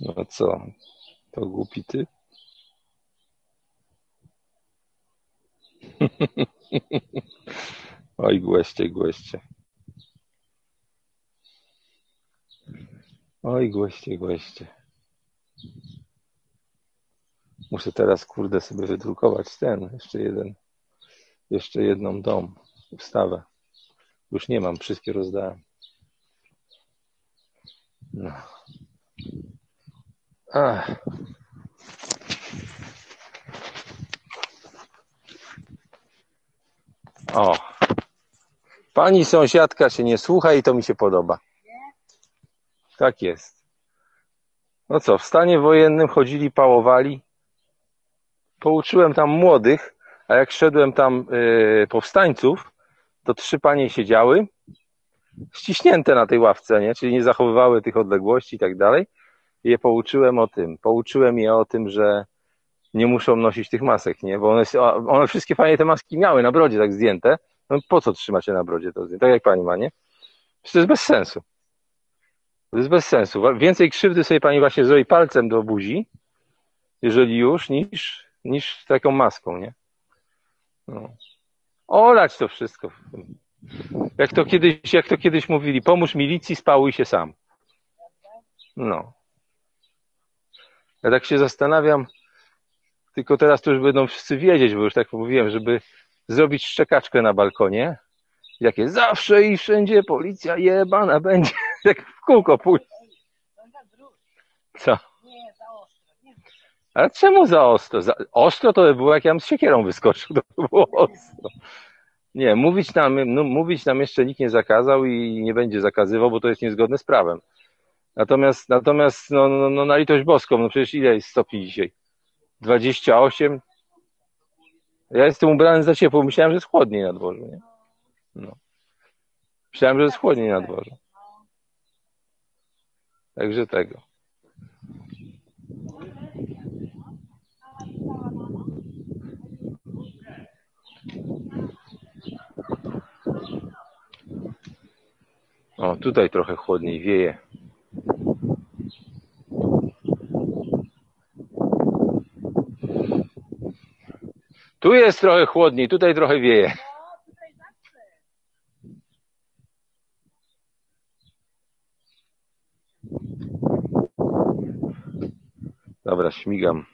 No co, to głupi ty? Oj, głoście, głoście. Oj, głoście, głoście. Muszę teraz, kurde, sobie wydrukować ten, jeszcze jeden, jeszcze jedną dom, ustawę. Już nie mam, wszystkie rozdałem. No. Ach. O. Pani sąsiadka się nie słucha i to mi się podoba. Tak jest. No co, w stanie wojennym chodzili, pałowali. Pouczyłem tam młodych, a jak szedłem tam y, powstańców, to trzy panie siedziały, ściśnięte na tej ławce, nie? czyli nie zachowywały tych odległości i tak dalej. I je pouczyłem o tym. Pouczyłem je o tym, że nie muszą nosić tych masek, nie? Bo one, one wszystkie panie te maski miały na brodzie tak zdjęte. No po co trzymacie na brodzie to zdjęte? Tak jak pani ma, nie? To jest bez sensu. To jest bez sensu. Więcej krzywdy sobie pani właśnie zrobi palcem do buzi, jeżeli już, niż, niż taką maską, nie? No. Olać to wszystko. Jak to kiedyś, jak to kiedyś mówili, pomóż milicji, spałuj się sam. No. Ja tak się zastanawiam, tylko teraz to już będą wszyscy wiedzieć, bo już tak mówiłem, żeby zrobić szczekaczkę na balkonie. Jakie zawsze i wszędzie policja jebana będzie. Jak w kółko pójść. Co? Ale czemu za ostro? Za, ostro to by było, jak ja bym z siekierą wyskoczył, to by było ostro. Nie, mówić nam, no, mówić nam jeszcze nikt nie zakazał i nie będzie zakazywał, bo to jest niezgodne z prawem. Natomiast, natomiast no, no, no na litość boską, no przecież ile jest stopni dzisiaj? 28? Ja jestem ubrany za ciepło, myślałem, że jest chłodniej na dworzu, nie? No. Myślałem, że jest chłodniej na dworzu. Także tego. O, tutaj trochę chłodniej wieje. Tu jest trochę chłodniej, tutaj trochę wieje. Dobra, śmigam.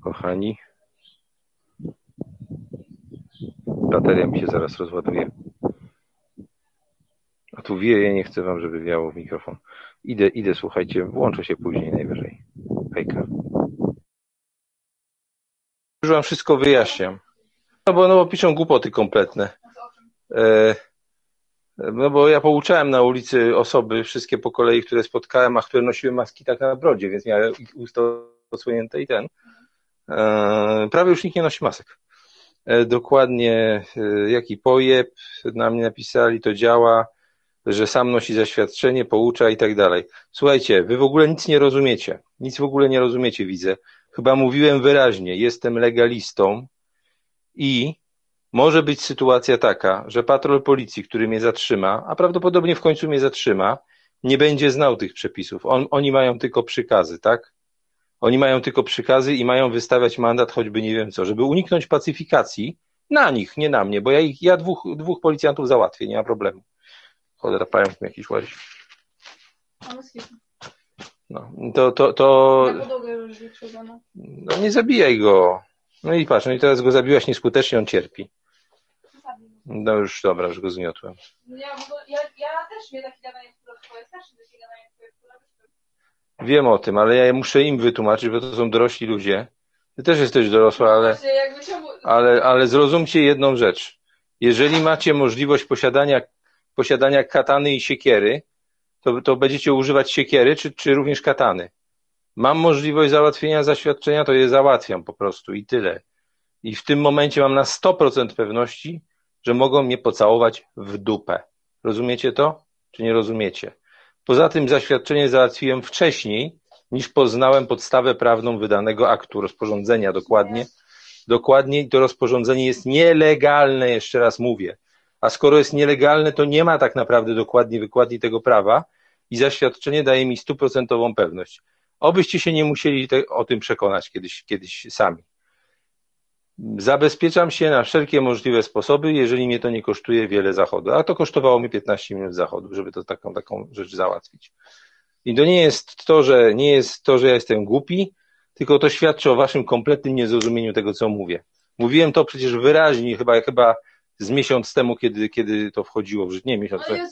Kochani. Bateria mi się zaraz rozładuje. A tu wieje, nie chcę wam, żeby wiało w mikrofon. Idę, idę, słuchajcie, włączę się później najwyżej. Hejka. Już wam wszystko wyjaśniam. No bo, no bo piszą głupoty kompletne. E, no bo ja pouczałem na ulicy osoby, wszystkie po kolei, które spotkałem, a które nosiły maski tak na brodzie, więc miałem ich usta odsłonięte i ten. E, prawie już nikt nie nosi masek. E, dokładnie e, jaki pojeb na mnie napisali, to działa, że sam nosi zaświadczenie, poucza i tak dalej. Słuchajcie, wy w ogóle nic nie rozumiecie. Nic w ogóle nie rozumiecie, widzę. Chyba mówiłem wyraźnie, jestem legalistą i może być sytuacja taka, że patrol policji, który mnie zatrzyma, a prawdopodobnie w końcu mnie zatrzyma, nie będzie znał tych przepisów. On, oni mają tylko przykazy, tak? Oni mają tylko przykazy i mają wystawiać mandat, choćby nie wiem co, żeby uniknąć pacyfikacji na nich, nie na mnie, bo ja ich, ja dwóch, dwóch policjantów załatwię, nie ma problemu. Cholera, pająk mi jakiś łazi. No, to, to, to, Na podłogę już wytrzeba. no nie zabijaj go. No i patrz, no i teraz go zabiłaś nieskutecznie, on cierpi. No już, dobra, już go zmiotłem. Ja, bo ja, ja też mnie takie gadanie, takie które Wiem o tym, ale ja muszę im wytłumaczyć, bo to są dorośli ludzie. Ty też jesteś dorosła, ale, ale, ale zrozumcie jedną rzecz. Jeżeli macie możliwość posiadania, posiadania katany i siekiery, to, to będziecie używać siekiery, czy, czy również katany. Mam możliwość załatwienia zaświadczenia, to je załatwiam po prostu i tyle. I w tym momencie mam na 100% pewności, że mogą mnie pocałować w dupę. Rozumiecie to? Czy nie rozumiecie? Poza tym zaświadczenie załatwiłem wcześniej, niż poznałem podstawę prawną wydanego aktu rozporządzenia dokładnie. Dokładnie i to rozporządzenie jest nielegalne, jeszcze raz mówię. A skoro jest nielegalne, to nie ma tak naprawdę dokładnie wykładni tego prawa i zaświadczenie daje mi stuprocentową pewność. Obyście się nie musieli te, o tym przekonać kiedyś, kiedyś sami. Zabezpieczam się na wszelkie możliwe sposoby, jeżeli mnie to nie kosztuje wiele zachodu. A to kosztowało mi 15 minut zachodu, żeby to taką, taką rzecz załatwić. I to nie jest to, że nie jest to, że ja jestem głupi, tylko to świadczy o waszym kompletnym niezrozumieniu tego, co mówię. Mówiłem to przecież wyraźnie, chyba, chyba z miesiąc temu, kiedy, kiedy to wchodziło w życie. Nie, miesiąc temu.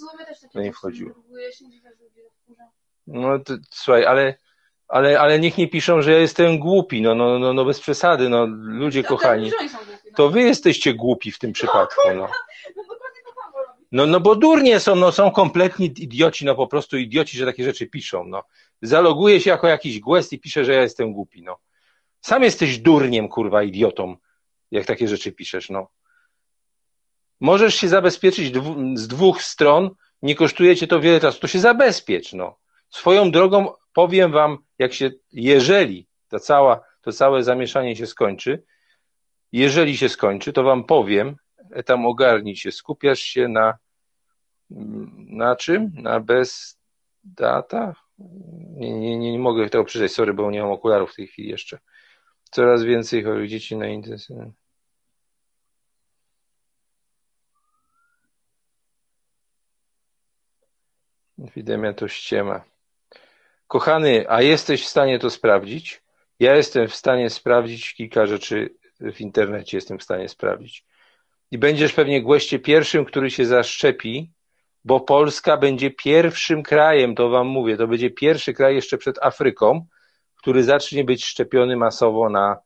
To nie wchodziło. się dziwię, że ludzie wkurza. No to, słuchaj, ale, ale, ale niech nie piszą, że ja jestem głupi, no, no, no, no bez przesady, no ludzie Ja kochani. głupi, no. To wy jesteście głupi w tym przypadku, no. No samo robi. No, no bo durnie są, no są kompletni idioci, no po prostu idioci, że takie rzeczy piszą, no. Zaloguje się jako jakiś głest i pisze, że ja jestem głupi, no. Sam jesteś durniem, kurwa, idiotą, jak takie rzeczy piszesz, no. Możesz się zabezpieczyć dwu, z dwóch stron, nie kosztuje cię to wiele czasu, to się zabezpiecz, no. Swoją drogą powiem wam, jak się, jeżeli ta cała, to całe zamieszanie się skończy, jeżeli się skończy, to wam powiem, e, tam ogarnij się, skupiasz się na, na czym? Na bez data? Nie, nie, nie, nie mogę tego przeczytać, sorry, bo nie mam okularów w tej chwili jeszcze. Coraz więcej chorych dzieci na intensywnym. Epidemia to ściema. Kochany, a jesteś w stanie to sprawdzić? Ja jestem w stanie sprawdzić kilka rzeczy w internecie, jestem w stanie sprawdzić. I będziesz pewnie głoście pierwszym, który się zaszczepi, bo Polska będzie pierwszym krajem, to wam mówię, to będzie pierwszy kraj jeszcze przed Afryką, który zacznie być szczepiony masowo na,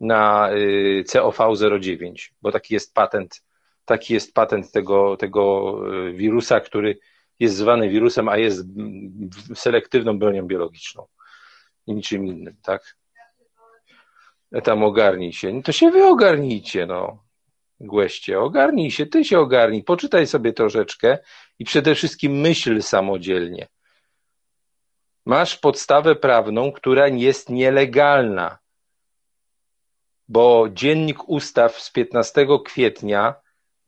na y, COV09, bo taki jest patent, taki jest patent tego, tego y, wirusa, który jest zwany wirusem, a jest selektywną bronią biologiczną i niczym innym, tak? Tam ogarnij się. No to się wy ogarnijcie, no. Głeście, ogarnij się, ty się ogarnij, poczytaj sobie troszeczkę i przede wszystkim myśl samodzielnie. Masz podstawę prawną, która jest nielegalna, bo dziennik ustaw z 15 kwietnia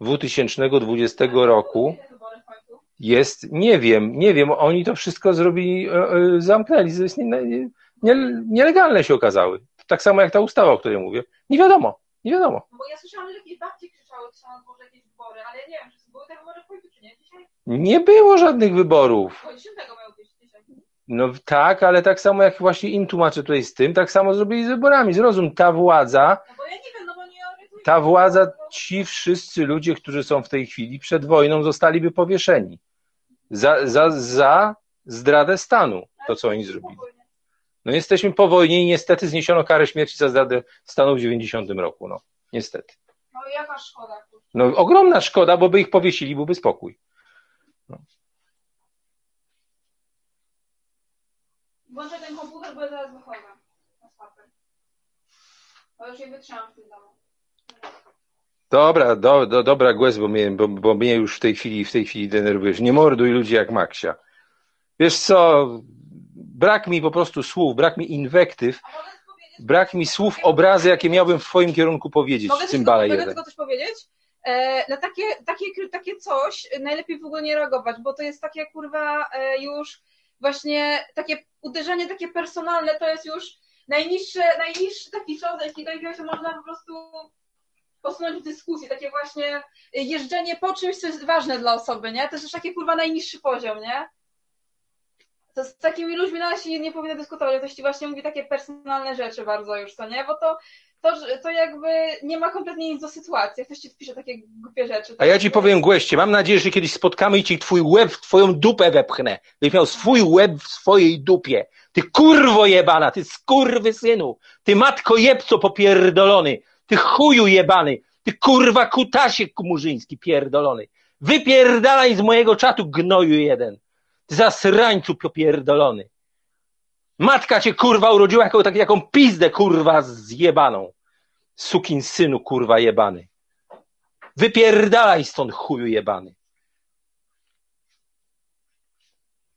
2020 roku Ile wybory w końcu? Jest, nie wiem, nie wiem, oni to wszystko zrobili, e, e, zamknęli, to jest nie, nie, nie, nielegalne się okazały. Tak samo jak ta ustawa, o której mówię. Nie wiadomo, nie wiadomo. Bo ja słyszałam, że jakieś babci krzyczały, czy są może jakieś wybory, ale ja nie wiem, czy były te wybory w końcu, czy nie. Dzisiaj, Nie było żadnych wyborów. bo 10 miało być dzisiaj. No tak, ale tak samo jak właśnie im tłumaczę tutaj z tym, tak samo zrobili z wyborami. Zrozum, ta władza, No ja wiem, no ta władza, ci wszyscy ludzie, którzy są w tej chwili przed wojną, zostaliby powieszeni. Za, za, za zdradę stanu, to co oni zrobili. No jesteśmy po wojnie i niestety zniesiono karę śmierci za zdradę stanu w 90 roku, no. Niestety. No jaka szkoda. No ogromna szkoda, bo by ich powiesili, byłby spokój. Włączę ten komputer, bo ja zaraz wychodzę. Na spacer. Bo już nie wytrzymam w tym domu. Dobra, do, do, dobra, Głez, bo mnie, bo, bo mnie już w tej chwili, w tej chwili denerwujesz. Nie morduj ludzi jak Maksia. Wiesz co, brak mi po prostu słów, brak mi inwektyw, mogę brak mi słów, obrazy, jakie miałbym w twoim kierunku powiedzieć, Mogę, tylko, cymbale mogę jeden. tylko coś powiedzieć? E, na takie, takie, takie coś najlepiej w ogóle nie reagować, bo to jest takie kurwa e, już właśnie takie uderzenie takie personalne, to jest już najniższe, najniższy taki do jakiego można po prostu posunąć w dyskusji, takie właśnie jeżdżenie po czymś, co jest ważne dla osoby, nie? To jest już taki kurwa najniższy poziom, nie? To z takimi ludźmi nawet się nie, powinno dyskutować, to się właśnie mówi takie personalne rzeczy bardzo już, to nie? Bo to to, to jakby nie ma kompletnie nic do sytuacji. Ktoś ci wpisze takie głupie rzeczy. A ja ci powiem, Głeście, mam nadzieję, że kiedyś spotkamy i ci twój łeb w twoją dupę wepchnę. Byś miał swój łeb w swojej dupie. Ty kurwo jebana, ty skurwy synu, ty matko jebco popierdolony, ty chuju jebany, ty kurwa kutasie murzyński pierdolony. Wypierdalaj z mojego czatu gnoju jeden. Ty zasrańcu popierdolony. Matka cię kurwa urodziła jako, tak, jaką pizdę kurwa zjebaną. Sukin synu kurwa jebany. Wypierdalaj stąd chuju jebany.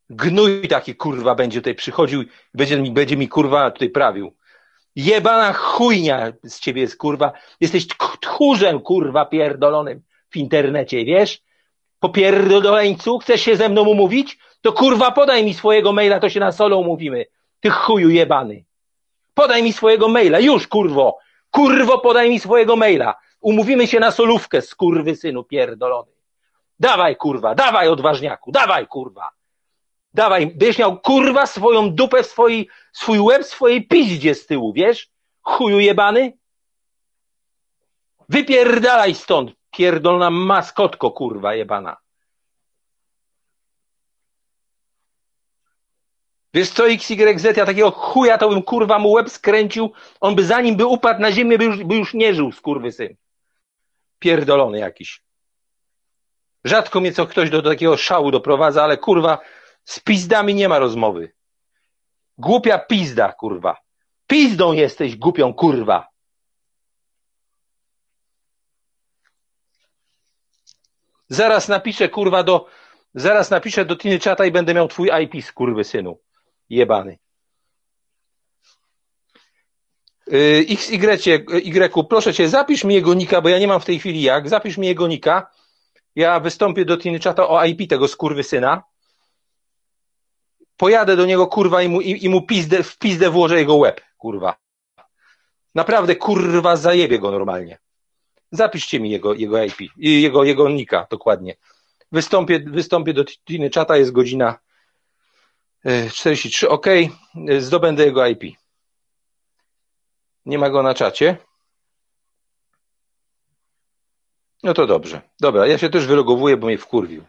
Gnój taki kurwa będzie tutaj przychodził będzie będzie mi kurwa tutaj prawił. Jebana chujnia z ciebie jest kurwa. Jesteś tch- tchórzem kurwa pierdolonym w internecie, wiesz? Po pierdoleńcu chcesz się ze mną umówić? To kurwa podaj mi swojego maila, to się na solo umówimy. Ty chuju jebany. Podaj mi swojego maila, już kurwo. Kurwo podaj mi swojego maila. Umówimy się na solówkę, skurwy synu pierdolony. Dawaj, kurwa, dawaj, odważniaku, dawaj, kurwa. Dawaj, będziesz miał, kurwa, swoją dupę swojej, swój łeb swojej piździe z tyłu, wiesz? Chuju jebany. Wypierdalaj stąd, pierdolona maskotko, kurwa, jebana. Wiesz co, XYZ, ja takiego chuja to bym kurwa mu łeb skręcił, on by zanim by upadł na ziemię, by już, by już nie żył, skurwysyn. Pierdolony jakiś. Rzadko mnie co ktoś do, do takiego szału doprowadza, ale kurwa, z pizdami nie ma rozmowy. Głupia pizda, kurwa. Pizdą jesteś, głupią kurwa. Zaraz napiszę, kurwa, do, zaraz napiszę do Tiny Czata i będę miał twój IP, skurwysynu. Jebany. Y, XY, Y, proszę cię, zapisz mi jego nika, bo ja nie mam w tej chwili jak. Zapisz mi jego nika. Ja wystąpię do Tiny Czata o IP tego skurwysyna. Pojadę do niego, kurwa, i mu, i, i mu pizdę, w pizdę włożę jego łeb, kurwa. Naprawdę, kurwa, zajebie go normalnie. Zapiszcie mi jego, jego IP, jego, jego nika, dokładnie. Wystąpię, wystąpię do Tiny Czata, jest godzina e, 43, ok, e, zdobędę jego IP. Nie ma go na czacie. No to dobrze. Dobra, ja się też wylogowuję, bo mnie wkurwił.